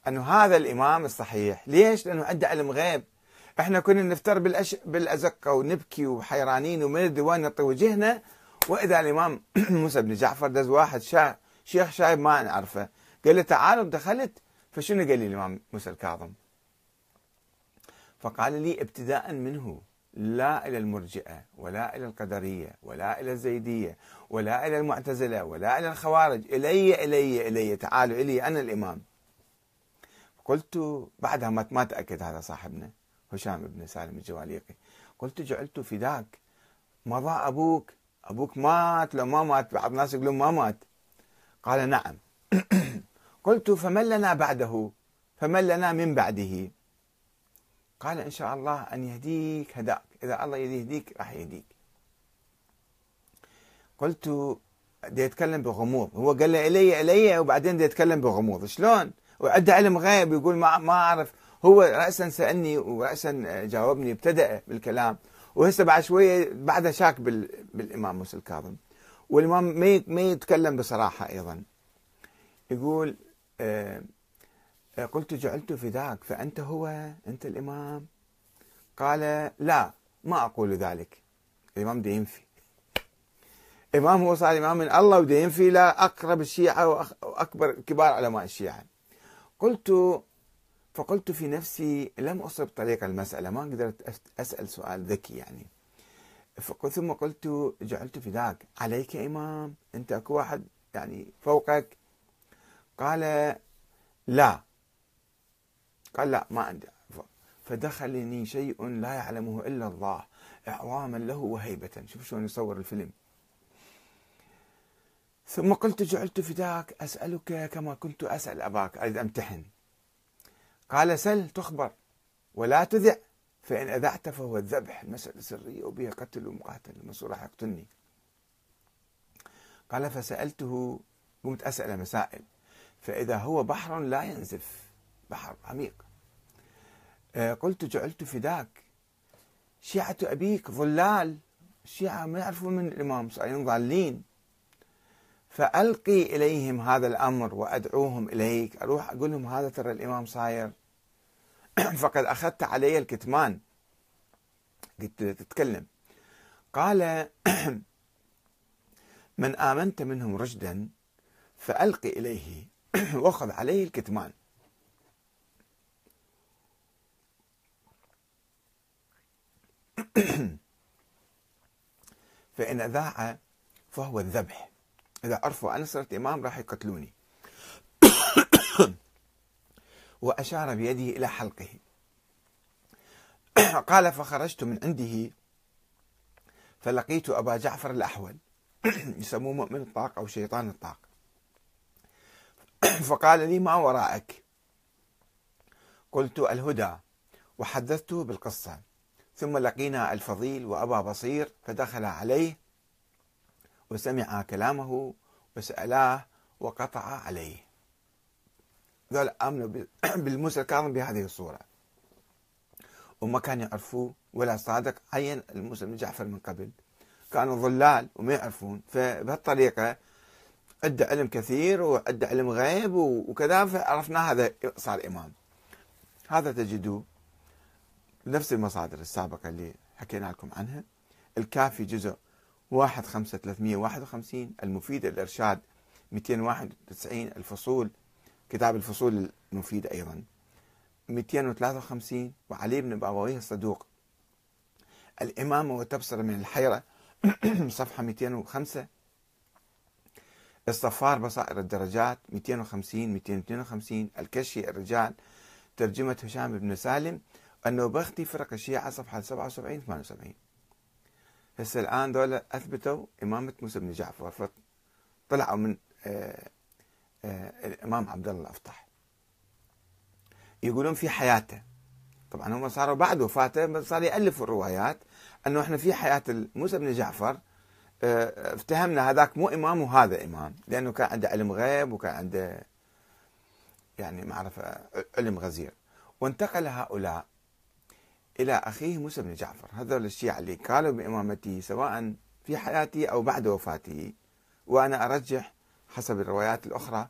أنه هذا الإمام الصحيح. ليش؟ لأنه عنده علم غيب. إحنا كنا نفتر بالأش... بالأزقة ونبكي وحيرانين وما ندري وين نطي وجهنا وإذا الإمام موسى بن جعفر دز واحد شا... شيخ شايب ما نعرفه. قال له تعالوا دخلت فشنو قال لي الإمام موسى الكاظم؟ فقال لي ابتداء منه لا إلى المرجئة ولا إلى القدرية ولا إلى الزيدية ولا إلى المعتزلة ولا إلى الخوارج إلي إلي إلي تعالوا إلي أنا الإمام. قلت بعدها ما تأكد هذا صاحبنا هشام بن سالم الجواليقي. قلت جعلت فداك مضى أبوك أبوك مات لو ما مات بعض الناس يقولون ما مات. قال نعم. قلت فمن لنا بعده؟ فمن لنا من بعده؟ قال إن شاء الله أن يهديك هداك. إذا الله يهديك راح يهديك. قلت دي يتكلم بغموض. هو قال لي إلي إلي وبعدين دي يتكلم بغموض. شلون؟ وعنده علم غيب يقول ما ما أعرف. هو رأسا سألني ورأسا جاوبني ابتدأ بالكلام. وهسه بعد شوية بعدها شاك بالإمام موسى الكاظم. والإمام ما يتكلم بصراحة أيضا. يقول آه، قلت جعلت فداك فأنت هو أنت الإمام. قال لا ما أقول ذلك. الإمام دي ينفي. إمام هو صار إمام من الله ودي ينفي لا أقرب الشيعة وأكبر كبار علماء الشيعة. قلت فقلت في نفسي لم أصب طريق المسألة ما قدرت أسأل سؤال ذكي يعني. ثم قلت جعلت فداك. عليك إمام أنت أكو واحد يعني فوقك. قال لا قال لا ما عندي فدخلني شيء لا يعلمه إلا الله إعظاما له وهيبة. شوف شلون يصور الفيلم. ثم قلت جعلت فداك أسألك كما كنت أسأل أباك. أريد أمتحن قال سل تخبر ولا تذع فإن أذعت فهو الذبح. المسألة سرية وبها قتل ومقاتل. المنصور راح يقتلني. قال فسألته قمت أسأل مسائل. فإذا هو بحر لا ينزف بحر عميق. قلت جعلت فداك. شيعة أبيك ظلال. الشيعة ما يعرفون من الإمام صايرين ضالين فألقي إليهم هذا الأمر وأدعوهم إليك. أروح أقول لهم هذا ترى الإمام صاير. فقد أخذت علي الكتمان. قلت تتكلم. قال من آمنت منهم رشدا فألقي إليه. وخذ عليه الكتمان. فإن ذاع فهو الذبح. إذا عرفوا أنا صرت إمام راح يقتلوني. وأشار بيده إلى حلقه. قال فخرجت من عنده. فلقيت أبا جعفر الأحول. يسموه مؤمن الطاق أو شيطان الطاق. فقال لي ما وراءك؟ قلت الهدى. وحدثته بالقصة. ثم لقينا الفضيل وأبا بصير فدخل عليه وسمع كلامه وسألاه وقطع عليه. ذول آمنوا بالموسى الكاظم بهذه الصورة. وما كانوا يعرفوه ولا صادق. عين الموسى بن جعفر من قبل. كانوا ضلال وما يعرفون. فبهالطريقة أدى علم كثير وأدى علم غيب وكذا فعرفنا هذا صار إمام. هذا تجدوه. نفس المصادر السابقة اللي حكينا لكم عنها. الكافي جزء واحد خمسة ثلاثمية واحد وخمسين المفيد الإرشاد 291 الفصول كتاب الفصول المفيد أيضا 253 وعلي بن بابويه الصدوق الإمامة والتبصرة من الحيرة صفحة 205 الصفار بصائر الدرجات 250 252 الكشي الرجال ترجمة هشام بن سالم النوبختي فرق الشيعة صفحة 77 78 هسه الآن دولة أثبتوا إمامة موسى بن جعفر فطلعوا من آه، آه، الإمام عبد الله الأفطح يقولون في حياته. طبعا هم صاروا بعد وفاته صار يألفوا الروايات أنه إحنا في حياة موسى بن جعفر آه، افتهمنا هذاك مو إمام وهذا إمام لأنه كان عنده علم غيب وكان عنده يعني معرفة علم غزير. وانتقل هؤلاء إلى أخيه موسى بن جعفر. هذول الشيعة اللي قالوا بإمامته سواء في حياته أو بعد وفاته. وأنا أرجح حسب الروايات الأخرى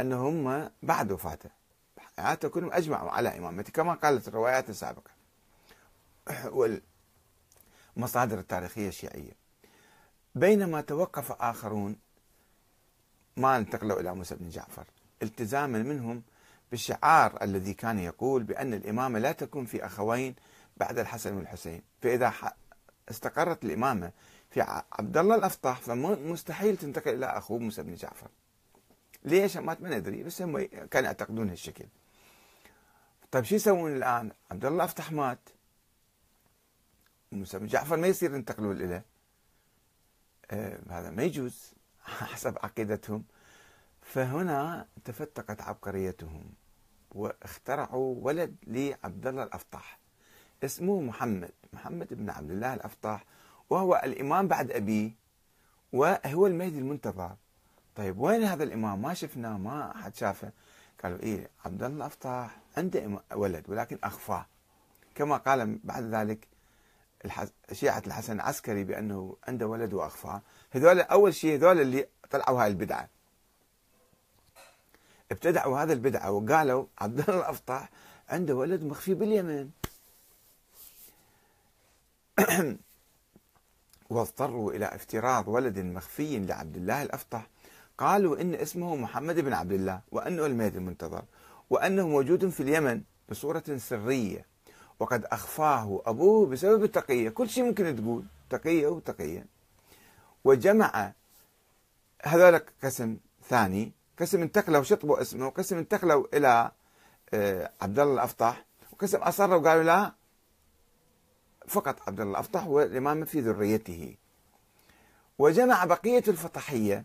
أنهم بعد وفاته. حياته كلهم أجمعوا على إمامته كما قالت الروايات السابقة. والمصادر التاريخية الشيعية. بينما توقف آخرون ما انتقلوا إلى موسى بن جعفر التزاما منهم بالشعار الذي كان يقول بأن الإمامة لا تكون في أخوين بعد الحسن والحسين. فإذا استقرت الإمامة في عبد الله الأفطح فمستحيل تنتقل إلى أخوه موسى بن جعفر. ليش؟ ما ما ندري بس هم كانوا يعتقدون هالشكل. طيب شو يسوون الآن؟ عبد الله الأفطح مات. موسى بن جعفر ما يصير ينتقلوا إليه. آه هذا ما يجوز حسب عقيدتهم. فهنا تفتقت عبقريتهم واخترعوا ولد لعبد الله الافطح اسمه محمد محمد بن عبد الله الافطح وهو الإمام بعد أبيه وهو المهدي المنتظر. طيب وين هذا الإمام؟ ما شفناه ما أحد شافه. قالوا إيه عبد الله الافطح عنده ولد ولكن أخفاه. كما قال بعد ذلك شيعة الحسن العسكري بأنه عنده ولد وأخفاه. هذول أول شيء هذول اللي طلعوا هاي البدعة. ابتدعوا هذا البدعة وقالوا عبد الله الأفطح عنده ولد مخفي باليمن. واضطروا إلى افتراض ولد مخفي لعبد الله الأفطح. قالوا إن اسمه محمد بن عبد الله وأنه المهدي المنتظر وأنه موجود في اليمن بصورة سرية. وقد أخفاه أبوه بسبب التقية. كل شيء ممكن تقول تقية وتقية. وجمع هذول قسم ثاني قسم انتقلوا شطبوا اسمه وقسم انتقلوا إلى آه، عبد الله الأفطح وقسم أصروا وقالوا لا فقط عبد الله الأفطح هو الإمام في ذريته. وجمع بقية الفطحية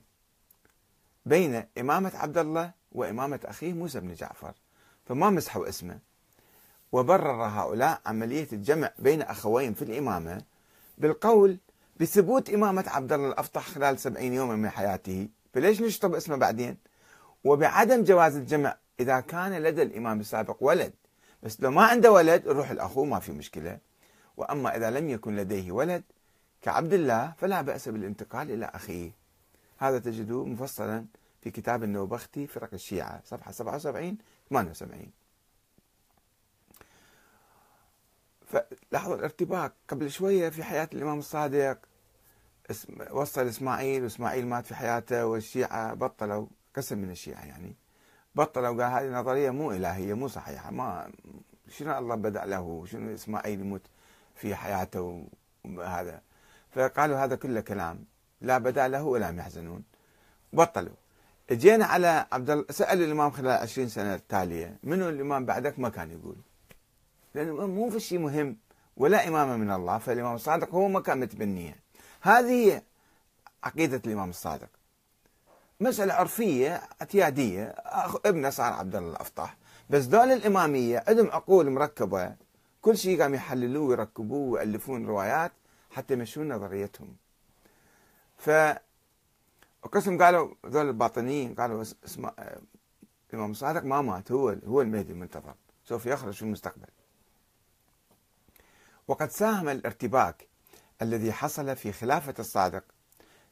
بين إمامة عبد الله وإمامة أخيه موسى بن جعفر فما مسحوا اسمه. وبرر هؤلاء عملية الجمع بين أخوين في الإمامة بالقول بثبوت إمامة عبد الله الأفطح خلال سبعين يوما من حياته. فليش نشطب اسمه بعدين؟ وبعدم جواز الجمع إذا كان لدى الإمام السابق ولد. بس لو ما عنده ولد نروح الأخو ما في مشكلة. وأما إذا لم يكن لديه ولد كعبد الله فلا بأس بالانتقال إلى أخيه. هذا تجدوه مفصلا في كتاب النوبختي فرق الشيعة صفحة 77 78 فلاحظوا الارتباك. قبل شوية في حياة الإمام الصادق وصل إسماعيل وإسماعيل مات في حياته والشيعة بطلوا قسم من الشيعة يعني بطلوا. قال هذه نظرية مو إلهية مو صحيحة. ما شنو الله بدأ له؟ شنو إسماعيل يموت؟ في حياته وهذا فقالوا هذا كله كلام. لا بدأ له ولا يحزنون. بطلوا. جينا على عبد الله سال الإمام خلال 20 سنة التالية منو الإمام بعدك؟ ما كان يقول. لأنه مو في شيء مهم ولا إمامة من الله فالإمام الصادق هو ما كان متبنية. هذه هي عقيدة الإمام الصادق. مسألة عرفية اعتيادية. ابنه صار عبد الله الأفطاح. بس دول الإمامية عندهم عقول مركبة. كل شيء قام يحللوه ويركبوه ويألفون روايات حتى يمشون نظريتهم. ف وقسم قالوا ذول الباطنيين قالوا اسمع الإمام الصادق ما مات هو هو المهدي المنتظر. سوف يخرج في المستقبل. وقد ساهم الارتباك الذي حصل في خلافة الصادق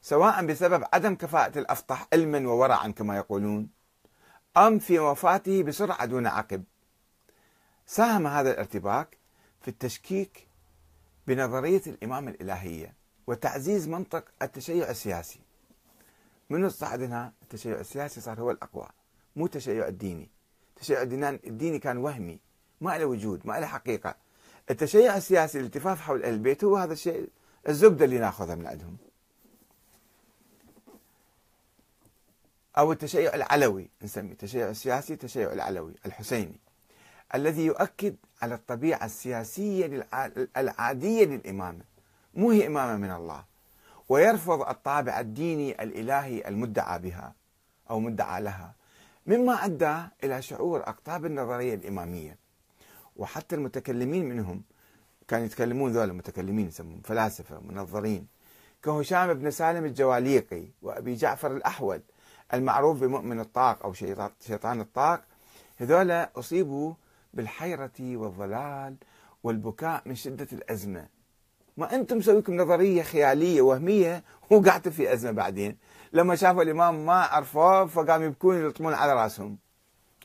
سواء بسبب عدم كفاءة الأفطح علما وورعا كما يقولون أم في وفاته بسرعة دون عقب. ساهم هذا الارتباك في التشكيك بنظرية الإمامة الإلهية وتعزيز منطق التشيع السياسي. من صعد هنا التشيع السياسي صار هو الأقوى مو التشيع الديني. التشيع الديني كان وهمي ما له وجود ما له حقيقة. التشيع السياسي الالتفاف حول البيت هو هذا الشيء الزبدة اللي ناخذها من عندهم. أو التشيع العلوي نسميه التشيع السياسي التشيع العلوي الحسيني. الذي يؤكد على الطبيعة السياسية العادية للإمامة. مو هي إمامة من الله. ويرفض الطابع الديني الإلهي المدعى بها أو مدعى لها مما أدى إلى شعور أقطاب النظرية الإمامية. وحتى المتكلمين منهم كانوا يتكلمون ذولا المتكلمين يسمون فلاسفة منظرين كهشام بن سالم الجواليقي وأبي جعفر الأحول المعروف بمؤمن الطاق أو شيطان الطاق هذولا أصيبوا بالحيرة والضلال والبكاء من شدة الأزمة. ما أنتم مسويكم نظرية خيالية وهمية وقعدتوا في أزمة بعدين. لما شافوا الإمام ما عرفوه فقاموا يبكون يلطمون على رأسهم.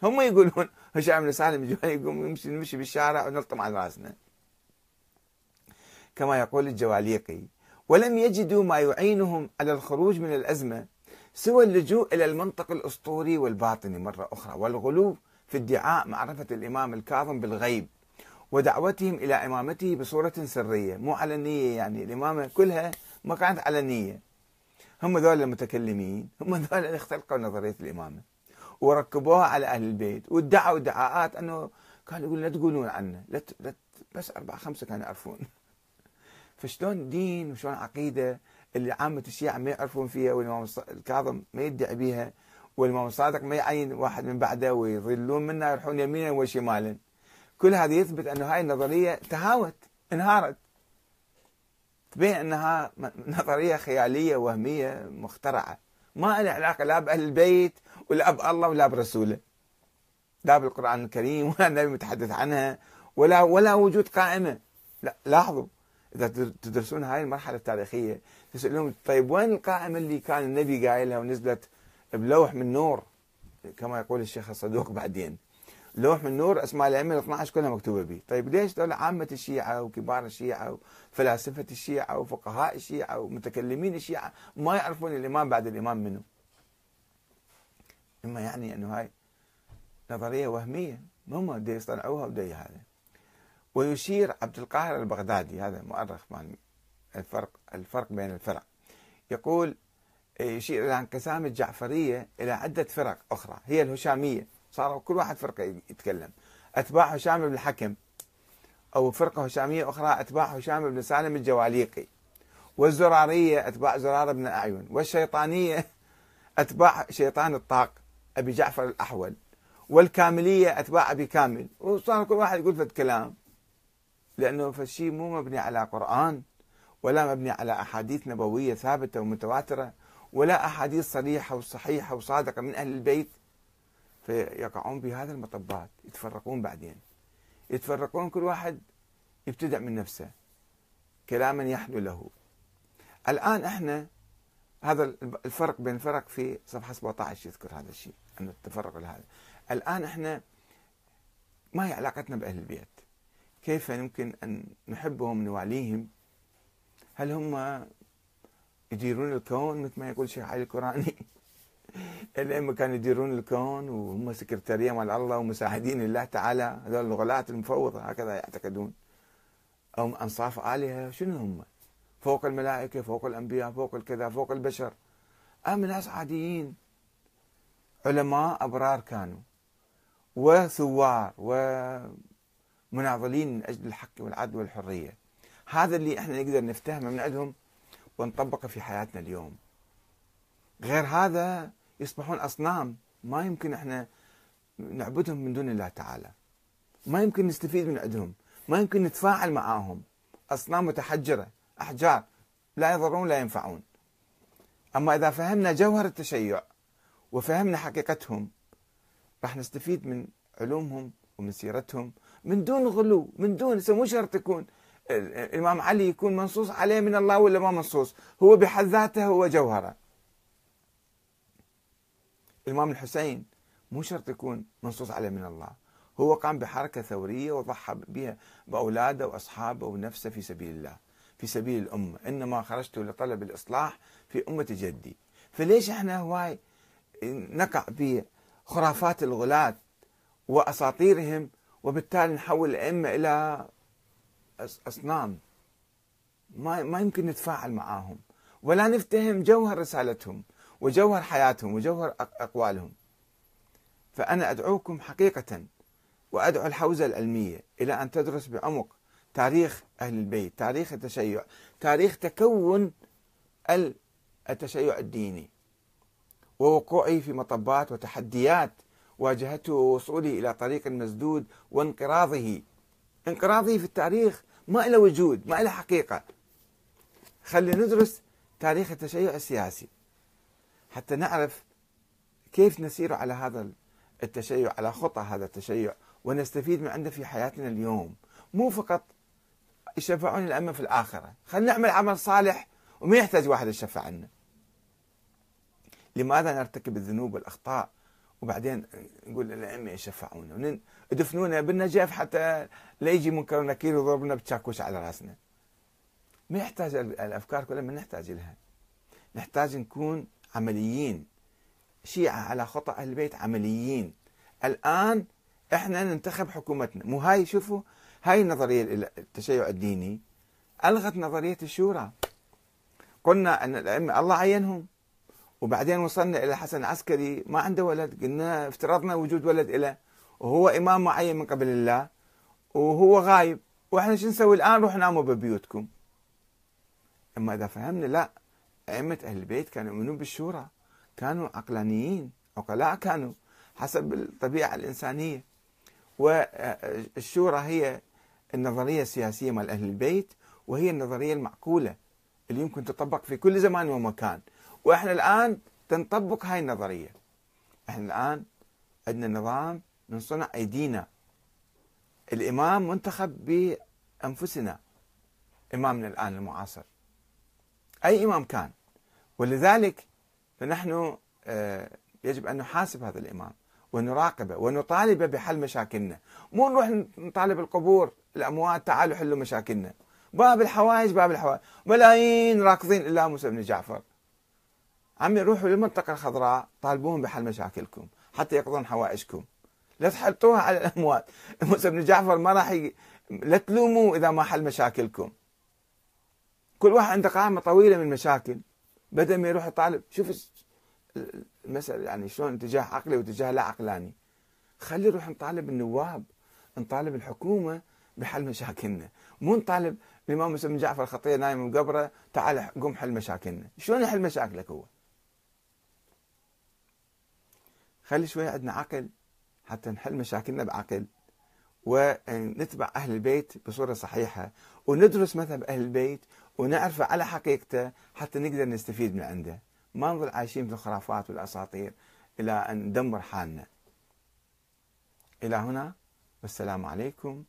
هم يقولون هشام بن سالم يقوم يمشي نمشي بالشارع ونلطم على رأسنا. كما يقول الجواليقي ولم يجدوا ما يعينهم على الخروج من الأزمة سوى اللجوء إلى المنطق الأسطوري والباطني مرة أخرى. والغلو في ادعاء معرفة الإمام الكاظم بالغيب ودعوتهم إلى إمامته بصورة سرية مو علنية يعني الإمامة كلها ما كانت علنية هم ذول المتكلمين هم ذول اللي اختلقوا نظرية الإمامة. وركبوها على أهل البيت وادعوا ادعاءات أنه كانوا يقولون لا تقولون عنه لا بس أربعة خمسة كانوا يعرفون. فشلون دين وشلون عقيدة اللي عامة الشيعة ما يعرفون فيها والإمام الكاظم ما يدعي بها والإمام الصادق ما يعين واحد من بعده ويضلون منه يروحون يمينا وشمالا. كل هذا يثبت أن هاي النظرية تهاوت انهارت. تبين أنها نظرية خيالية وهمية مخترعة. ما لها علاقة لا بأهل البيت ولا بالله ولا برسوله. لا بالقرآن الكريم ولا النبي متحدث عنها ولا ولا وجود قائمة. لا لاحظوا. إذا تدرسون هاي المرحلة التاريخية تسألون طيب وين القائمة اللي كان النبي قايلها ونزلت بلوح من نور كما يقول الشيخ الصدوق بعدين لوح من نور أسماء الأئمة ال 12 كلها مكتوبة به، طيب ليش دول عامة الشيعة وكبار الشيعة وفلاسفة الشيعة وفقهاء الشيعة ومتكلمين الشيعة ما يعرفون الإمام بعد الإمام منه؟ إما يعني إنه هاي نظرية وهمية هم بده يصطنعوها وبده هذا. ويشير عبد القاهر البغدادي هذا مؤرخ مال الفرق الفرق بين الفرق يقول يشير إلى انقسام الجعفرية إلى عدة فرق أخرى. هي الهشامية. صاروا كل واحد فرقة يتكلم. أتباع هشام بن الحكم أو فرقة هشامية أخرى أتباع هشام بن سالم الجواليقي. والزرارية أتباع زرارة بن أعين. والشيطانية أتباع شيطان الطاق أبي جعفر الأحول. والكاملية أتباع أبي كامل. وصار كل واحد يقول فد كلام لأنه فالشيء مو مبني على قرآن ولا مبني على أحاديث نبوية ثابتة ومتواترة. ولا أحاديث صريحة وصحيحة وصادقة من أهل البيت فيقعون بهذا المطبات يتفرقون بعدين. يتفرقون كل واحد يبتدع من نفسه كلاما يحلو له. الآن إحنا هذا الفرق بين الفرق في صفحة 17 يذكر هذا الشيء أن التفرق لهذا. الآن إحنا ما هي علاقتنا بأهل البيت؟ كيف يمكن أن نحبهم نواليهم؟ هل هم يديرون الكون مثل ما يقول الشيخ علي القرآني. الأئمة كانوا يديرون الكون وهم سكرتارية مال الله ومساعدين لله تعالى. هذول الغلاة المفوضة هكذا يعتقدون. أو أنصاف آلهة شنو هم؟ فوق الملائكة فوق الأنبياء فوق الكذا فوق البشر. أم ناس عاديين. علماء أبرار كانوا. وثوار ومناضلين من أجل الحق والعدل والحرية. هذا اللي إحنا نقدر نفتهمه من عندهم. ونطبقه في حياتنا اليوم. غير هذا يصبحون أصنام ما يمكن إحنا نعبدهم من دون الله تعالى. ما يمكن نستفيد من عندهم. ما يمكن نتفاعل معاهم. أصنام متحجرة أحجار لا يضرون لا ينفعون. أما إذا فهمنا جوهر التشيع وفهمنا حقيقتهم راح نستفيد من علومهم ومن سيرتهم من دون غلو من دون مو شرط يكون الإمام علي يكون منصوص عليه من الله ولا ما منصوص؟ هو بحد ذاته هو جوهرة. الإمام الحسين مو شرط يكون منصوص عليه من الله. هو قام بحركة ثورية وضحى بها بأولاده وأصحابه ونفسه في سبيل الله في سبيل الأمة. إنما خرجت لطلب الإصلاح في أمة جدي. فليش إحنا هواي نقع بخرافات الغلاة وأساطيرهم وبالتالي نحول الأئمة إلى أصنام. ما ما يمكن نتفاعل معاهم. ولا نفتهم جوهر رسالتهم وجوهر حياتهم وجوهر أقوالهم. فأنا أدعوكم حقيقة وأدعو الحوزة العلمية إلى أن تدرس بعمق تاريخ أهل البيت تاريخ التشيع تاريخ تكون التشيع الديني. ووقوعه في مطبات وتحديات واجهته ووصوله إلى طريق مسدود وانقراضه. انقراضه في التاريخ ما له وجود ما له حقيقة. خلينا ندرس تاريخ التشيع السياسي حتى نعرف كيف نسير على هذا التشيع على خطى هذا التشيع ونستفيد من عنده في حياتنا اليوم. مو فقط يشفعون الأئمة في الآخرة. خلينا نعمل عمل صالح وما يحتاج واحد يشفع عنا. لماذا نرتكب الذنوب والأخطاء وبعدين نقول الأئمة يشفعونا ودفنونا بالنجف حتى لا يجي منكر ونكير ويضربنا بتشاكوش على راسنا. ما يحتاج الأفكار كلها ما نحتاج لها نحتاج نكون عمليين. شيعة على خطأ أهل البيت عمليين. الآن إحنا ننتخب حكومتنا. مو هاي شوفوا هاي النظرية التشيع الديني. ألغت نظرية الشورى. قلنا أن الأئمة الله عينهم. وبعدين وصلنا إلى حسن العسكري ما عنده ولد. قلنا افترضنا وجود ولد له وهو إمام معين من قبل الله وهو غايب. وإحنا شو نسوي الآن؟ روح ناموا ببيوتكم. أما إذا فهمنا لا. أئمة أهل البيت كانوا يؤمنون بالشورى. كانوا عقلانيين. عقلاء كانوا حسب الطبيعة الإنسانية. والشورى هي النظرية السياسية مال أهل البيت وهي النظرية المعقولة اللي يمكن تطبق في كل زمان ومكان. وإحنا الآن تنطبق هاي النظرية. إحنا الآن عندنا نظام من صنع أيدينا. الإمام منتخب بأنفسنا. إمامنا الآن المعاصر. أي إمام كان. ولذلك فنحن آه، يجب أن نحاسب هذا الإمام ونراقبه ونطالبه بحل مشاكلنا. مو نروح نطالب القبور الأموات تعالوا حلوا مشاكلنا. باب الحوائج باب الحوائج. ملايين راكضين إلا موسى بن جعفر. عمي روحوا للمنطقة الخضراء طالبوهم بحل مشاكلكم حتى يقضون حوائجكم. لا تحطوها على الأموات. موسى بن جعفر ما راح ي... لا تلوموا إذا ما حل مشاكلكم. كل واحد عنده قائمة طويلة من مشاكل. بدل ما يروح يطالب. شوف المسألة يعني شلون اتجاه عقلي واتجاه لا عقلاني. خلي نروح نطالب النواب. نطالب الحكومة بحل مشاكلنا. مو نطالب الإمام موسى بن جعفر الخطية نايم بقبره تعال قم حل مشاكلنا. شلون يحل مشاكلك هو؟ خلي شوية عندنا عقل. حتى نحل مشاكلنا بعقل ونتبع أهل البيت بصورة صحيحة وندرس مذهب أهل البيت ونعرفه على حقيقته حتى نقدر نستفيد من عنده. ما نظل عايشين في الخرافات والأساطير إلى أن ندمر حالنا. إلى هنا والسلام عليكم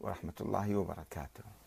ورحمة الله وبركاته.